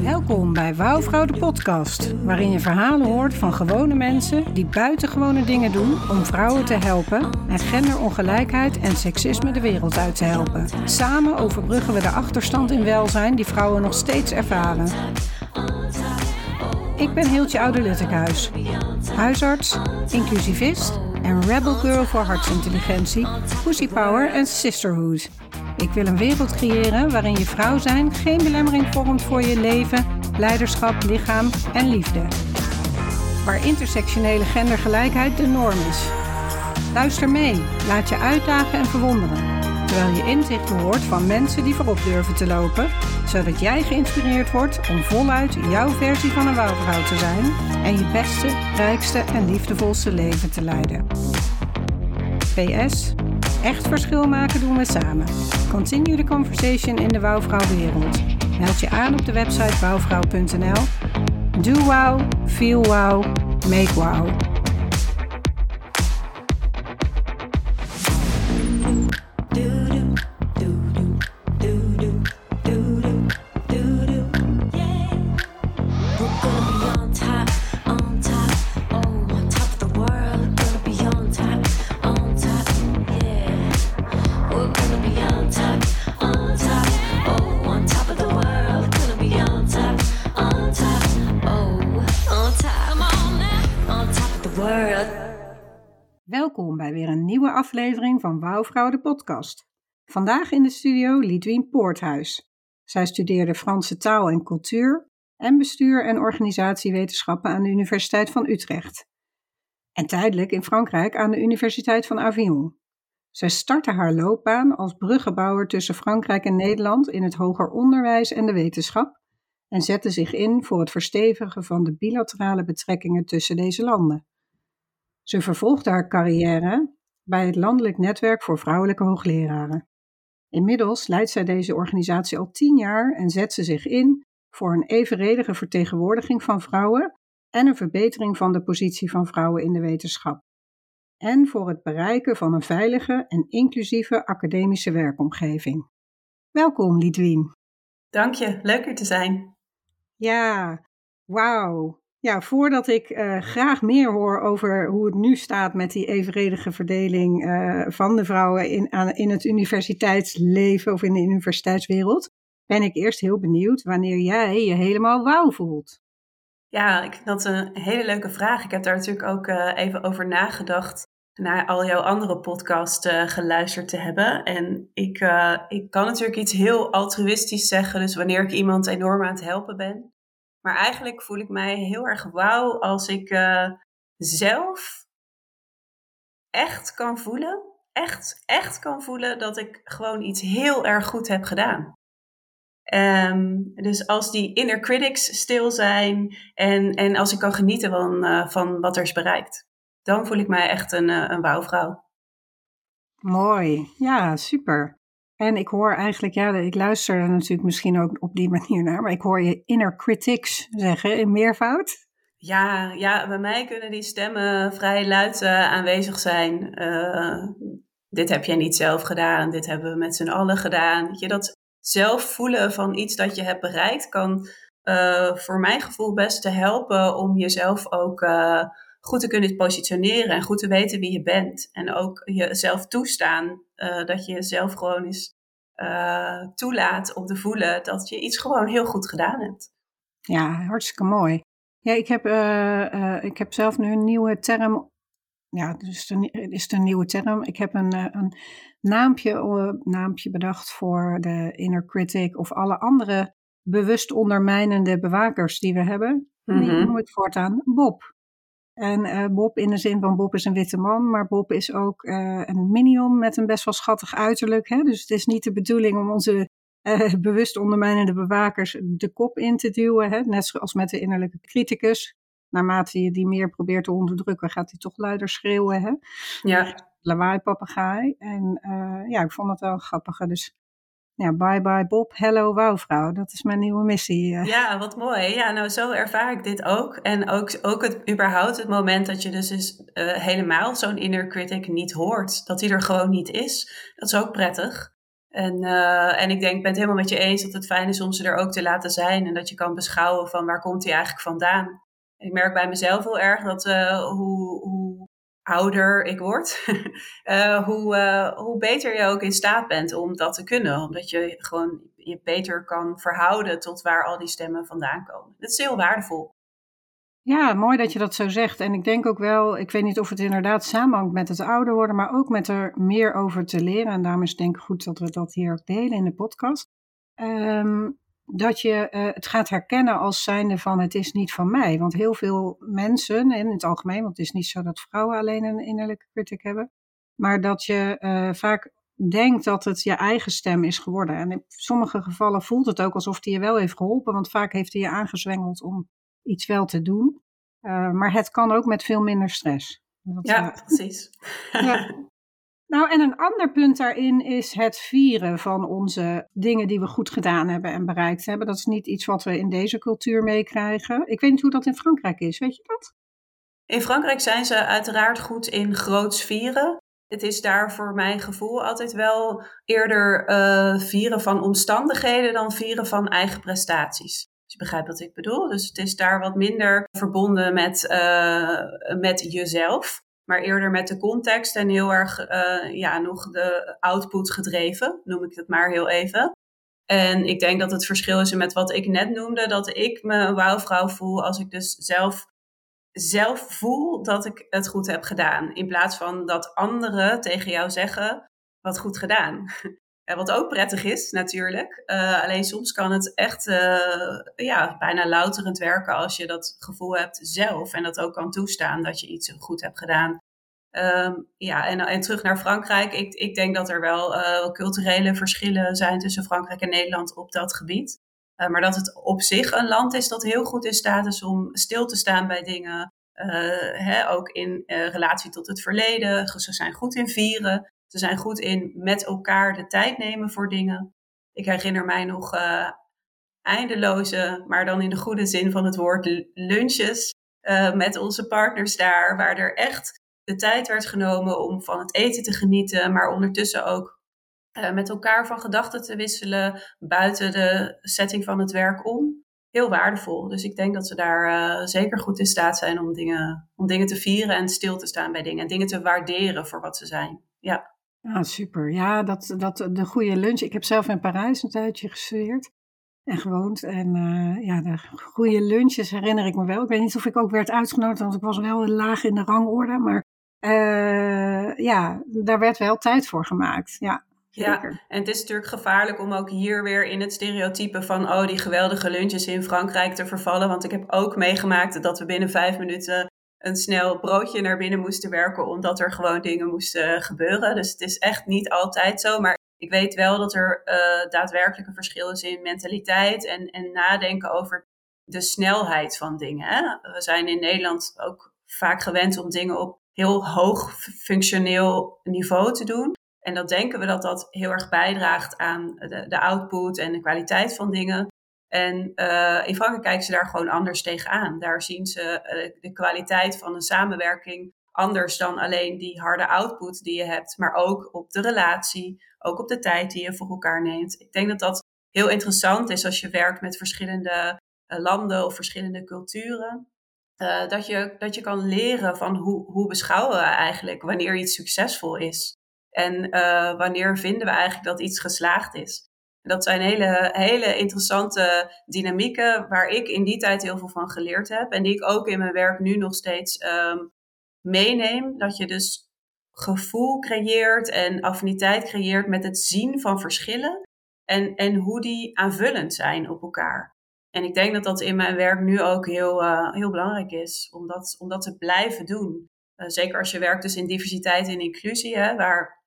Welkom bij Wouwvrouw de podcast, waarin je verhalen hoort van gewone mensen die buitengewone dingen doen om vrouwen te helpen en genderongelijkheid en seksisme de wereld uit te helpen. Samen overbruggen we de achterstand in welzijn die vrouwen nog steeds ervaren. Ik ben Hiltje Oude-Luttekhuis, huisarts, inclusivist en rebel girl voor hartsintelligentie, pussy power en sisterhood. Ik wil een wereld creëren waarin je vrouw zijn geen belemmering vormt voor je leven, leiderschap, lichaam en liefde. Waar intersectionele gendergelijkheid de norm is. Luister mee, laat je uitdagen en verwonderen. Terwijl je inzichten hoort van mensen die voorop durven te lopen, zodat jij geïnspireerd wordt om voluit jouw versie van een wouwvrouw te zijn en je beste, rijkste en liefdevolste leven te leiden. PS. Echt verschil maken doen we samen. Continue the conversation in de wouwvrouwwereld. Meld je aan op de website wouwvrouw.nl. Do wow, feel wow, make wow. Aflevering van Wouwvrouw de podcast. Vandaag in de studio Lidwien Poorthuis. Zij studeerde Franse taal en cultuur en bestuur en organisatiewetenschappen aan de Universiteit van Utrecht. En tijdelijk in Frankrijk aan de Universiteit van Avignon. Zij startte haar loopbaan als bruggenbouwer tussen Frankrijk en Nederland in het hoger onderwijs en de wetenschap en zette zich in voor het verstevigen van de bilaterale betrekkingen tussen deze landen. Ze vervolgde haar carrière bij het Landelijk Netwerk voor Vrouwelijke Hoogleraren. Inmiddels leidt zij deze organisatie al tien jaar en zet ze zich in voor een evenredige vertegenwoordiging van vrouwen en een verbetering van de positie van vrouwen in de wetenschap. En voor het bereiken van een veilige en inclusieve academische werkomgeving. Welkom, Lidwien. Dank je, leuk er te zijn. Ja, wauw. Ja, voordat ik eh, graag meer hoor over hoe het nu staat met die evenredige verdeling eh, van de vrouwen in, aan, in het universiteitsleven of in de universiteitswereld, ben ik eerst heel benieuwd wanneer jij je helemaal wauw voelt. Ja, ik vind dat een hele leuke vraag. Ik heb daar natuurlijk ook eh, even over nagedacht naar al jouw andere podcasts geluisterd te hebben. En ik, ik kan natuurlijk iets heel altruïstisch zeggen, dus wanneer ik iemand enorm aan het helpen ben. Maar eigenlijk voel ik mij heel erg wauw als ik eh, zelf echt kan voelen, echt, echt kan voelen dat ik gewoon iets heel erg goed heb gedaan. Ehm, dus als die inner critics stil zijn en, en als ik kan genieten van, eh, van wat er is bereikt, dan voel ik mij echt een, uh, een wauwvrouw. Mooi, ja, super. En ik hoor eigenlijk, ja, ik luister er natuurlijk misschien ook op die manier naar, maar ik hoor je inner critics zeggen in meervoud. Ja, ja, bij mij kunnen die stemmen vrij luid uh, aanwezig zijn. Uh, dit heb jij niet zelf gedaan, dit hebben we met z'n allen gedaan. Je, dat zelf voelen van iets dat je hebt bereikt kan uh, voor mijn gevoel best te helpen om jezelf ook goed te kunnen positioneren en goed te weten wie je bent. En ook jezelf toestaan dat je jezelf gewoon eens toelaat om te voelen dat je iets gewoon heel goed gedaan hebt. Ja, hartstikke mooi. Ja, ik heb, uh, uh, ik heb zelf nu een nieuwe term. Ja, dus het is een nieuwe term. Ik heb een, een naampje, naampje bedacht voor de inner critic of alle andere bewust ondermijnende bewakers die we hebben. Mm -hmm. Die noem ik voortaan Bob. En Bob in de zin van Bob is een witte man, maar Bob is ook een minion met een best wel schattig uiterlijk. Hè? Dus het is niet de bedoeling om onze uh, bewust ondermijnende bewakers de kop in te duwen. Hè? Net zoals met de innerlijke criticus. Naarmate je die meer probeert te onderdrukken, gaat hij toch luider schreeuwen. Hè? Ja. Lawaai papegaai. En ja, ik vond het wel grappig. Dus ja, bye bye Bob, hello wouwvrouw. Dat is mijn nieuwe missie. Uh. Ja, wat mooi. Ja, nou zo ervaar ik dit ook. En ook, ook het, überhaupt het moment dat je dus is, helemaal zo'n inner critic niet hoort. Dat hij er gewoon niet is. Dat is ook prettig. En, eh, en ik denk, ik ben het helemaal met je eens dat het fijn is om ze er ook te laten zijn. En dat je kan beschouwen van waar komt hij eigenlijk vandaan. Ik merk bij mezelf heel erg dat eh, hoe, hoe ouder ik word, eh, hoe, eh, hoe beter je ook in staat bent om dat te kunnen. Omdat je gewoon je beter kan verhouden tot waar al die stemmen vandaan komen. Dat is heel waardevol. Ja, mooi dat je dat zo zegt. En ik denk ook wel, ik weet niet of het inderdaad samenhangt met het ouder worden, maar ook met er meer over te leren. En daarom is het denk ik goed dat we dat hier ook delen in de podcast. Ehm, dat je eh, het gaat herkennen als zijnde van het is niet van mij. Want heel veel mensen, en in het algemeen, want het is niet zo dat vrouwen alleen een innerlijke critic hebben, maar dat je eh, vaak denkt dat het je eigen stem is geworden. En in sommige gevallen voelt het ook alsof die je wel heeft geholpen, want vaak heeft hij je aangezwengeld om iets wel te doen. Uh, maar het kan ook met veel minder stress. Dat, ja, precies. ja. Nou, en een ander punt daarin is het vieren van onze dingen die we goed gedaan hebben en bereikt hebben. Dat is niet iets wat we in deze cultuur meekrijgen. Ik weet niet hoe dat in Frankrijk is, weet je dat? In Frankrijk zijn ze uiteraard goed in groots vieren. Het is daar voor mijn gevoel altijd wel eerder uh, vieren van omstandigheden dan vieren van eigen prestaties. Dus je begrijpt wat ik bedoel. Dus het is daar wat minder verbonden met, uh, met jezelf maar eerder met de context en heel erg uh, ja, nog de output gedreven, noem ik het maar heel even. En ik denk dat het verschil is met wat ik net noemde, dat ik me een wauwvrouw voel als ik dus zelf, zelf voel dat ik het goed heb gedaan. In plaats van dat anderen tegen jou zeggen, wat goed gedaan. Wat ook prettig is, natuurlijk. Uh, alleen soms kan het echt uh, ja, bijna louterend werken als je dat gevoel hebt zelf. En dat ook kan toestaan dat je iets goed hebt gedaan. Um, ja, en, en terug naar Frankrijk. Ik, ik denk dat er wel culturele verschillen zijn tussen Frankrijk en Nederland op dat gebied. maar dat het op zich een land is dat heel goed in staat is om stil te staan bij dingen. Hè, ook in relatie tot het verleden. Ze zijn goed in vieren. Ze zijn goed in met elkaar de tijd nemen voor dingen. Ik herinner mij nog uh, eindeloze, maar dan in de goede zin van het woord, lunches uh, met onze partners daar, waar er echt de tijd werd genomen om van het eten te genieten, maar ondertussen ook uh, met elkaar van gedachten te wisselen buiten de setting van het werk om. Heel waardevol. Dus ik denk dat ze daar zeker goed in staat zijn om dingen, om dingen te vieren en stil te staan bij dingen. En dingen te waarderen voor wat ze zijn. Ja. Ah, super. Ja, dat, dat, de goede lunch. Ik heb zelf in Parijs een tijdje gestudeerd en gewoond. En uh, ja, de goede lunches herinner ik me wel. Ik weet niet of ik ook werd uitgenodigd, want ik was wel laag in de rangorde. Maar uh, ja, daar werd wel tijd voor gemaakt. Ja, ja, en het is natuurlijk gevaarlijk om ook hier weer in het stereotype van oh, die geweldige lunches in Frankrijk te vervallen. Want ik heb ook meegemaakt dat we binnen vijf minuten een snel broodje naar binnen moesten werken, omdat er gewoon dingen moesten gebeuren. Dus het is echt niet altijd zo. Maar ik weet wel dat er uh, daadwerkelijk een verschil is in mentaliteit en, en nadenken over de snelheid van dingen. Hè? We zijn in Nederland ook vaak gewend om dingen op heel hoog functioneel niveau te doen. En dat denken we dat dat heel erg bijdraagt aan de, de output en de kwaliteit van dingen. En uh, in Frankrijk kijken ze daar gewoon anders tegenaan. Daar zien ze uh, de kwaliteit van een samenwerking anders dan alleen die harde output die je hebt, maar ook op de relatie, ook op de tijd die je voor elkaar neemt. Ik denk dat dat heel interessant is als je werkt met verschillende uh, landen of verschillende culturen. dat, je, dat je kan leren van hoe, hoe beschouwen we eigenlijk wanneer iets succesvol is. En wanneer vinden we eigenlijk dat iets geslaagd is. Dat zijn hele, hele interessante dynamieken waar ik in die tijd heel veel van geleerd heb. En die ik ook in mijn werk nu nog steeds um, meeneem. Dat je dus gevoel creëert en affiniteit creëert met het zien van verschillen. En, en hoe die aanvullend zijn op elkaar. En ik denk dat dat in mijn werk nu ook heel, uh, heel belangrijk is. Om dat, te blijven doen. Uh, zeker als je werkt dus in diversiteit en inclusie. Hè, waar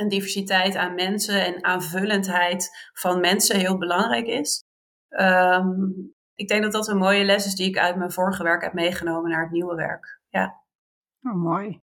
en diversiteit aan mensen en aanvullendheid van mensen heel belangrijk is. Um, ik denk dat dat een mooie les is die ik uit mijn vorige werk heb meegenomen naar het nieuwe werk. Ja. Oh, mooi.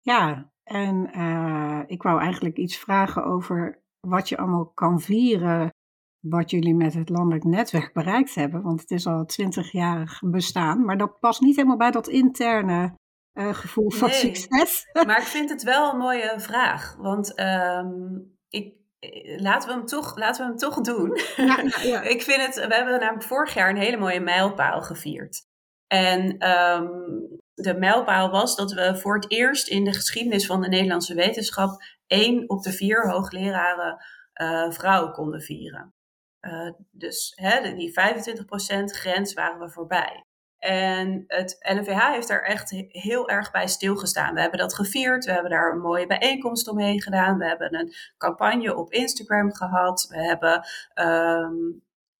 Ja, en uh, ik wou eigenlijk iets vragen over wat je allemaal kan vieren, wat jullie met het landelijk netwerk bereikt hebben. Want het is al twintig jaar bestaan, maar dat past niet helemaal bij dat interne uh, gevoel van Nee, succes. Maar ik vind het wel een mooie vraag. Want ehm, ik, eh, laten we hem toch, laten we hem toch doen. Ja, ja, ja. ik vind het, we hebben namelijk vorig jaar een hele mooie mijlpaal gevierd. En ehm, de mijlpaal was dat we voor het eerst in de geschiedenis van de Nederlandse wetenschap één op de vier hoogleraren eh vrouw konden vieren. Eh, dus hè, die 25% grens waren we voorbij. En het LNVH heeft daar echt he- heel erg bij stilgestaan. We hebben dat gevierd, we hebben daar een mooie bijeenkomst omheen gedaan, we hebben een campagne op Instagram gehad, we hebben ehm,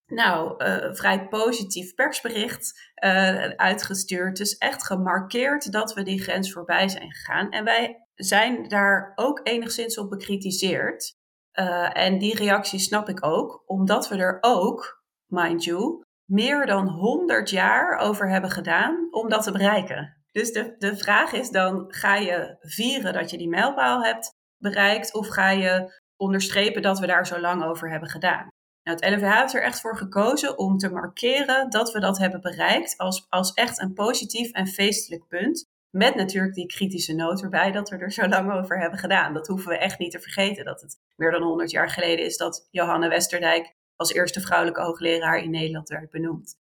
nou, eh, vrij positief persbericht eh, uitgestuurd. Dus echt gemarkeerd dat we die grens voorbij zijn gegaan. En wij zijn daar ook enigszins op bekritiseerd. Eh, en die reactie snap ik ook, omdat we er ook, mind you, meer dan 100 jaar over hebben gedaan om dat te bereiken. Dus de, de vraag is dan, ga je vieren dat je die mijlpaal hebt bereikt of ga je onderstrepen dat we daar zo lang over hebben gedaan? Nou, het LNVH heeft er echt voor gekozen om te markeren dat we dat hebben bereikt als, als echt een positief en feestelijk punt. Met natuurlijk die kritische noot erbij dat we er zo lang over hebben gedaan. Dat hoeven we echt niet te vergeten. Dat het meer dan 100 jaar geleden is dat Johanne Westerdijk als eerste vrouwelijke hoogleraar in Nederland werd benoemd.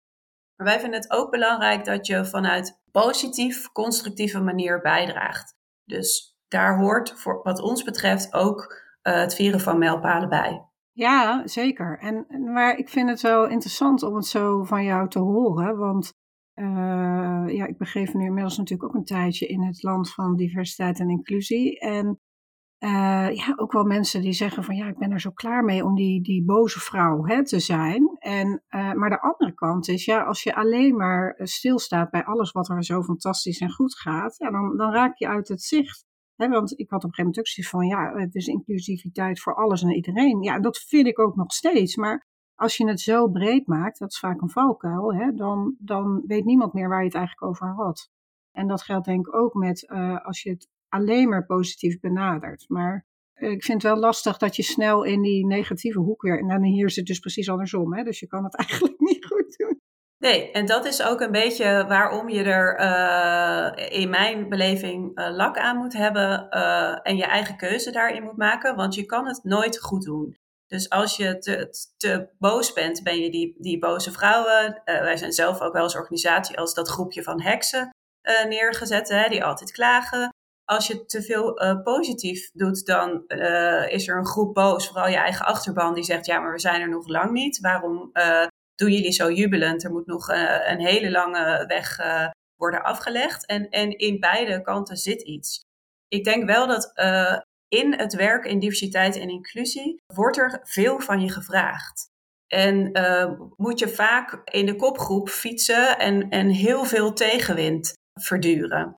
Maar wij vinden het ook belangrijk dat je vanuit positief, constructieve manier bijdraagt. Dus daar hoort voor wat ons betreft ook uh, het vieren van mijlpalen bij. Ja, zeker. En, maar ik vind het wel interessant om het zo van jou te horen. Want uh, ja, ik begeef nu inmiddels natuurlijk ook een tijdje in het land van diversiteit en inclusie. En uh, ja, ook wel mensen die zeggen van ja, ik ben er zo klaar mee om die, die boze vrouw hè, te zijn. En, uh, maar de andere kant is, ja, als je alleen maar stilstaat bij alles wat er zo fantastisch en goed gaat, ja, dan, dan raak je uit het zicht. Hè, want ik had op een gegeven moment ook van ja, het is inclusiviteit voor alles en iedereen. Ja, dat vind ik ook nog steeds. Maar als je het zo breed maakt, dat is vaak een valkuil, hè, dan, dan weet niemand meer waar je het eigenlijk over had. En dat geldt denk ik ook met als je het alleen maar positief benadert. Maar ik vind het wel lastig dat je snel in die negatieve hoek weer. En dan hier is het dus precies andersom. Hè? Dus je kan het eigenlijk niet goed doen. Nee, en dat is ook een beetje waarom je er uh, in mijn beleving uh, lak aan moet hebben en je eigen keuze daarin moet maken, want je kan het nooit goed doen. Dus als je te, te boos bent, ben je die, die boze vrouwen. wij zijn zelf ook wel als organisatie als dat groepje van heksen neergezet, hè, die altijd klagen als je te veel uh, positief doet, dan uh, is er een groep boos, vooral je eigen achterban, die zegt: Ja, maar we zijn er nog lang niet. Waarom uh, doen jullie zo jubelend? Er moet nog een hele lange weg worden afgelegd. En, en in beide kanten zit iets. Ik denk wel dat in het werk in diversiteit en inclusie wordt er veel van je gevraagd. En moet je vaak in de kopgroep fietsen en, en heel veel tegenwind verduren.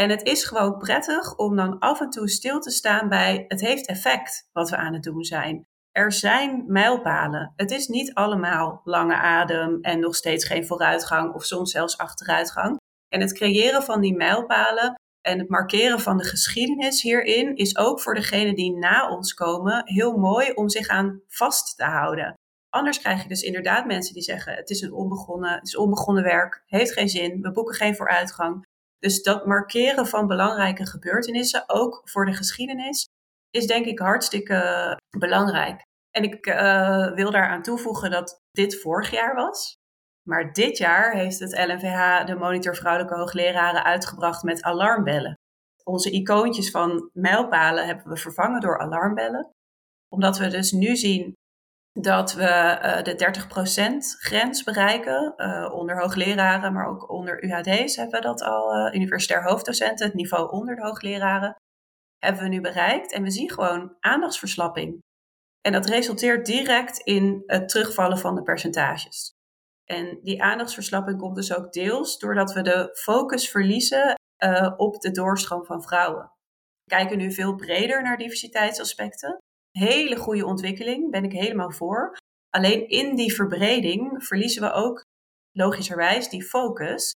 En het is gewoon prettig om dan af en toe stil te staan bij het heeft effect wat we aan het doen zijn. Er zijn mijlpalen. Het is niet allemaal lange adem en nog steeds geen vooruitgang of soms zelfs achteruitgang. En het creëren van die mijlpalen en het markeren van de geschiedenis hierin is ook voor degenen die na ons komen heel mooi om zich aan vast te houden. Anders krijg je dus inderdaad mensen die zeggen: het is een onbegonnen, het is onbegonnen werk, heeft geen zin, we boeken geen vooruitgang. Dus dat markeren van belangrijke gebeurtenissen, ook voor de geschiedenis, is denk ik hartstikke belangrijk. En ik uh, wil daaraan toevoegen dat dit vorig jaar was. Maar dit jaar heeft het LNVH de Monitor Vrouwelijke Hoogleraren uitgebracht met alarmbellen. Onze icoontjes van mijlpalen hebben we vervangen door alarmbellen. Omdat we dus nu zien dat we uh, de 30% grens bereiken. Uh, onder hoogleraren, maar ook onder UHD's hebben we dat al. Uh, universitair hoofddocenten, het niveau onder de hoogleraren, hebben we nu bereikt. En we zien gewoon aandachtsverslapping. En dat resulteert direct in het terugvallen van de percentages. En die aandachtsverslapping komt dus ook deels doordat we de focus verliezen op de doorstroom van vrouwen. We kijken nu veel breder naar diversiteitsaspecten hele goede ontwikkeling, ben ik helemaal voor. Alleen in die verbreding verliezen we ook logischerwijs die focus.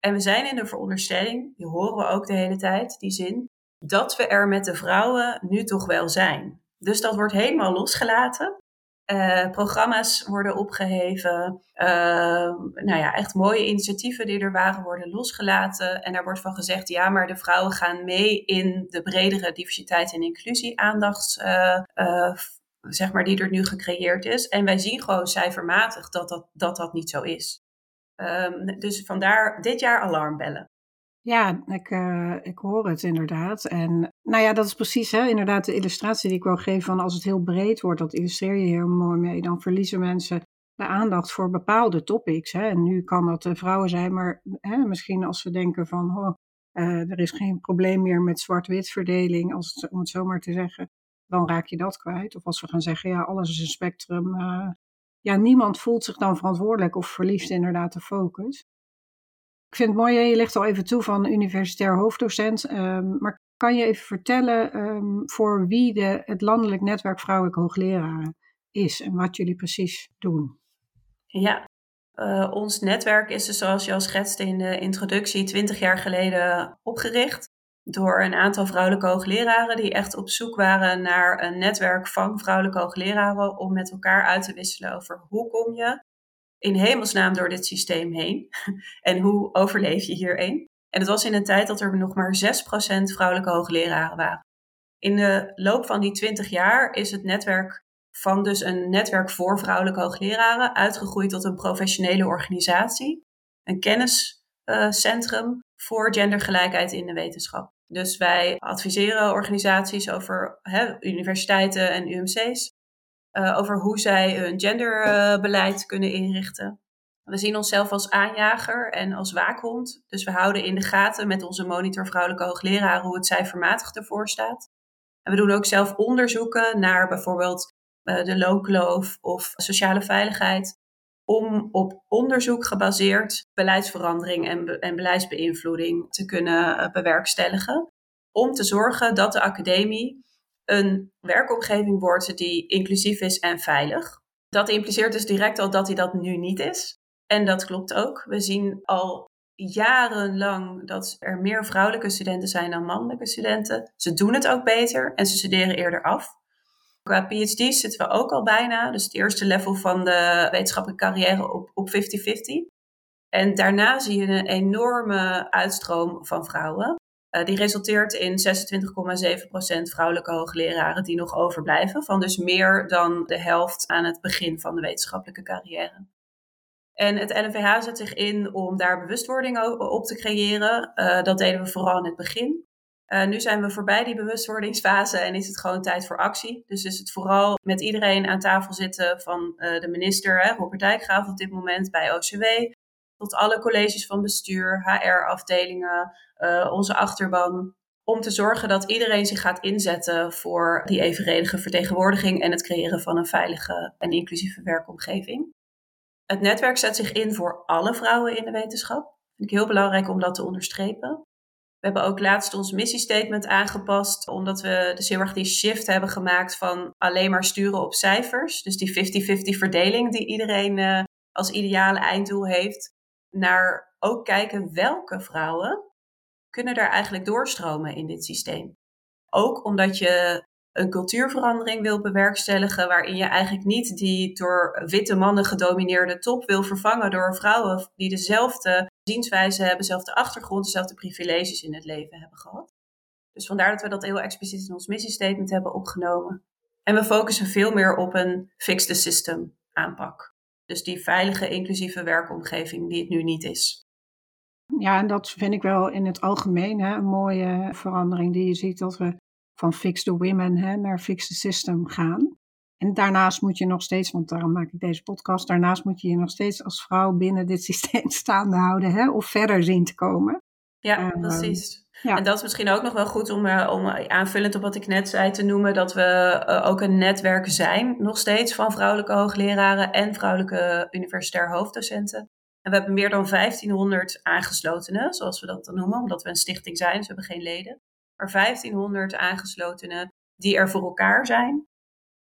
En we zijn in de veronderstelling, die horen we ook de hele tijd, die zin, dat we er met de vrouwen nu toch wel zijn. Dus dat wordt helemaal losgelaten. Uh, programma's worden opgeheven. Uh, nou ja, echt mooie initiatieven die er waren worden losgelaten. En daar wordt van gezegd, ja, maar de vrouwen gaan mee in de bredere diversiteit en inclusie zeg maar, die er nu gecreëerd is. En wij zien gewoon cijfermatig dat dat, dat, dat niet zo is. Ehm, dus vandaar dit jaar alarmbellen. Ja, ik, uh, ik hoor het inderdaad. En nou ja, dat is precies hè, inderdaad de illustratie die ik wil geven van als het heel breed wordt, dat illustreer je heel mooi mee. Dan verliezen mensen de aandacht voor bepaalde topics. Hè. En nu kan dat vrouwen zijn, maar hè, misschien als we denken van oh, uh, er is geen probleem meer met zwart-wit verdeling, als het, om het zo maar te zeggen, dan raak je dat kwijt. Of als we gaan zeggen, ja, alles is een spectrum. ja, niemand voelt zich dan verantwoordelijk of verliest inderdaad de focus. Ik vind het mooi, je legt al even toe van universitair hoofddocent. Um, maar kan je even vertellen um, voor wie de, het landelijk netwerk vrouwelijke hoogleraren is en wat jullie precies doen? Ja, uh, ons netwerk is dus zoals je al schetste in de introductie 20 jaar geleden opgericht door een aantal vrouwelijke hoogleraren die echt op zoek waren naar een netwerk van vrouwelijke hoogleraren om met elkaar uit te wisselen over hoe kom je in hemelsnaam door dit systeem heen? en hoe overleef je hierin? En het was in een tijd dat er nog maar 6% vrouwelijke hoogleraren waren. In de loop van die 20 jaar is het netwerk van dus een netwerk voor vrouwelijke hoogleraren uitgegroeid tot een professionele organisatie. Een kenniscentrum voor gendergelijkheid in de wetenschap. Dus wij adviseren organisaties over universiteiten en UMC's uh, over hoe zij hun genderbeleid kunnen inrichten. We zien onszelf als aanjager en als waakhond. Dus we houden in de gaten met onze monitor vrouwelijke hoogleraren hoe het cijfermatig ervoor staat. En we doen ook zelf onderzoeken naar bijvoorbeeld uh, de loonkloof of sociale veiligheid. Om op onderzoek gebaseerd beleidsverandering en, en beleidsbeïnvloeding te kunnen bewerkstelligen. Om te zorgen dat de academie een werkomgeving wordt die inclusief is en veilig. Dat impliceert dus direct al dat hij dat nu niet is. En dat klopt ook. We zien al jarenlang dat er meer vrouwelijke studenten zijn dan mannelijke studenten. Ze doen het ook beter en ze studeren eerder af. Qua PhD zitten we ook al bijna, dus het eerste level van de wetenschappelijke carrière op 50-50. En daarna zie je een enorme uitstroom van vrouwen. Uh, die resulteert in 26,7% vrouwelijke hoogleraren die nog overblijven, van dus meer dan de helft aan het begin van de wetenschappelijke carrière. En het LNVH zet zich in om daar bewustwording op te creëren. Uh, dat deden we vooral in het begin. Uh, nu zijn we voorbij die bewustwordingsfase en is het gewoon tijd voor actie. Dus is het vooral met iedereen aan tafel zitten van de minister, hè, Robert Dijkgraaf op dit moment bij OCW, tot alle colleges van bestuur, HR-afdelingen, uh, onze achterban. Om te zorgen dat iedereen zich gaat inzetten voor die evenredige vertegenwoordiging en het creëren van een veilige en inclusieve werkomgeving. Het netwerk zet zich in voor alle vrouwen in de wetenschap. Vind ik heel belangrijk om dat te onderstrepen. We hebben ook laatst ons missiestatement aangepast, omdat we dus heel erg die shift hebben gemaakt van alleen maar sturen op cijfers. Dus die 50-50 verdeling die iedereen uh, als ideale einddoel heeft, naar ook kijken welke vrouwen kunnen daar eigenlijk doorstromen in dit systeem. Ook omdat je een cultuurverandering wil bewerkstelligen waarin je eigenlijk niet die door witte mannen gedomineerde top wil vervangen door vrouwen die dezelfde zienswijze hebben, dezelfde achtergrond, dezelfde privileges in het leven hebben gehad. Dus vandaar dat we dat heel expliciet in ons missiestatement hebben opgenomen. En we focussen veel meer op een fix the system aanpak. Dus die veilige, inclusieve werkomgeving die het nu niet is. Ja, en dat vind ik wel in het algemeen hè, een mooie verandering die je ziet dat we van fix the women hè, naar fix the system gaan. En daarnaast moet je nog steeds, want daarom maak ik deze podcast, daarnaast moet je je nog steeds als vrouw binnen dit systeem staande houden hè, of verder zien te komen. Ja, uh, precies. Ja. En dat is misschien ook nog wel goed om, uh, om aanvullend op wat ik net zei te noemen, dat we uh, ook een netwerk zijn, nog steeds, van vrouwelijke hoogleraren en vrouwelijke universitair hoofddocenten. En we hebben meer dan 1500 aangeslotenen, zoals we dat dan noemen, omdat we een stichting zijn, dus we hebben geen leden. Maar 1500 aangeslotenen die er voor elkaar zijn,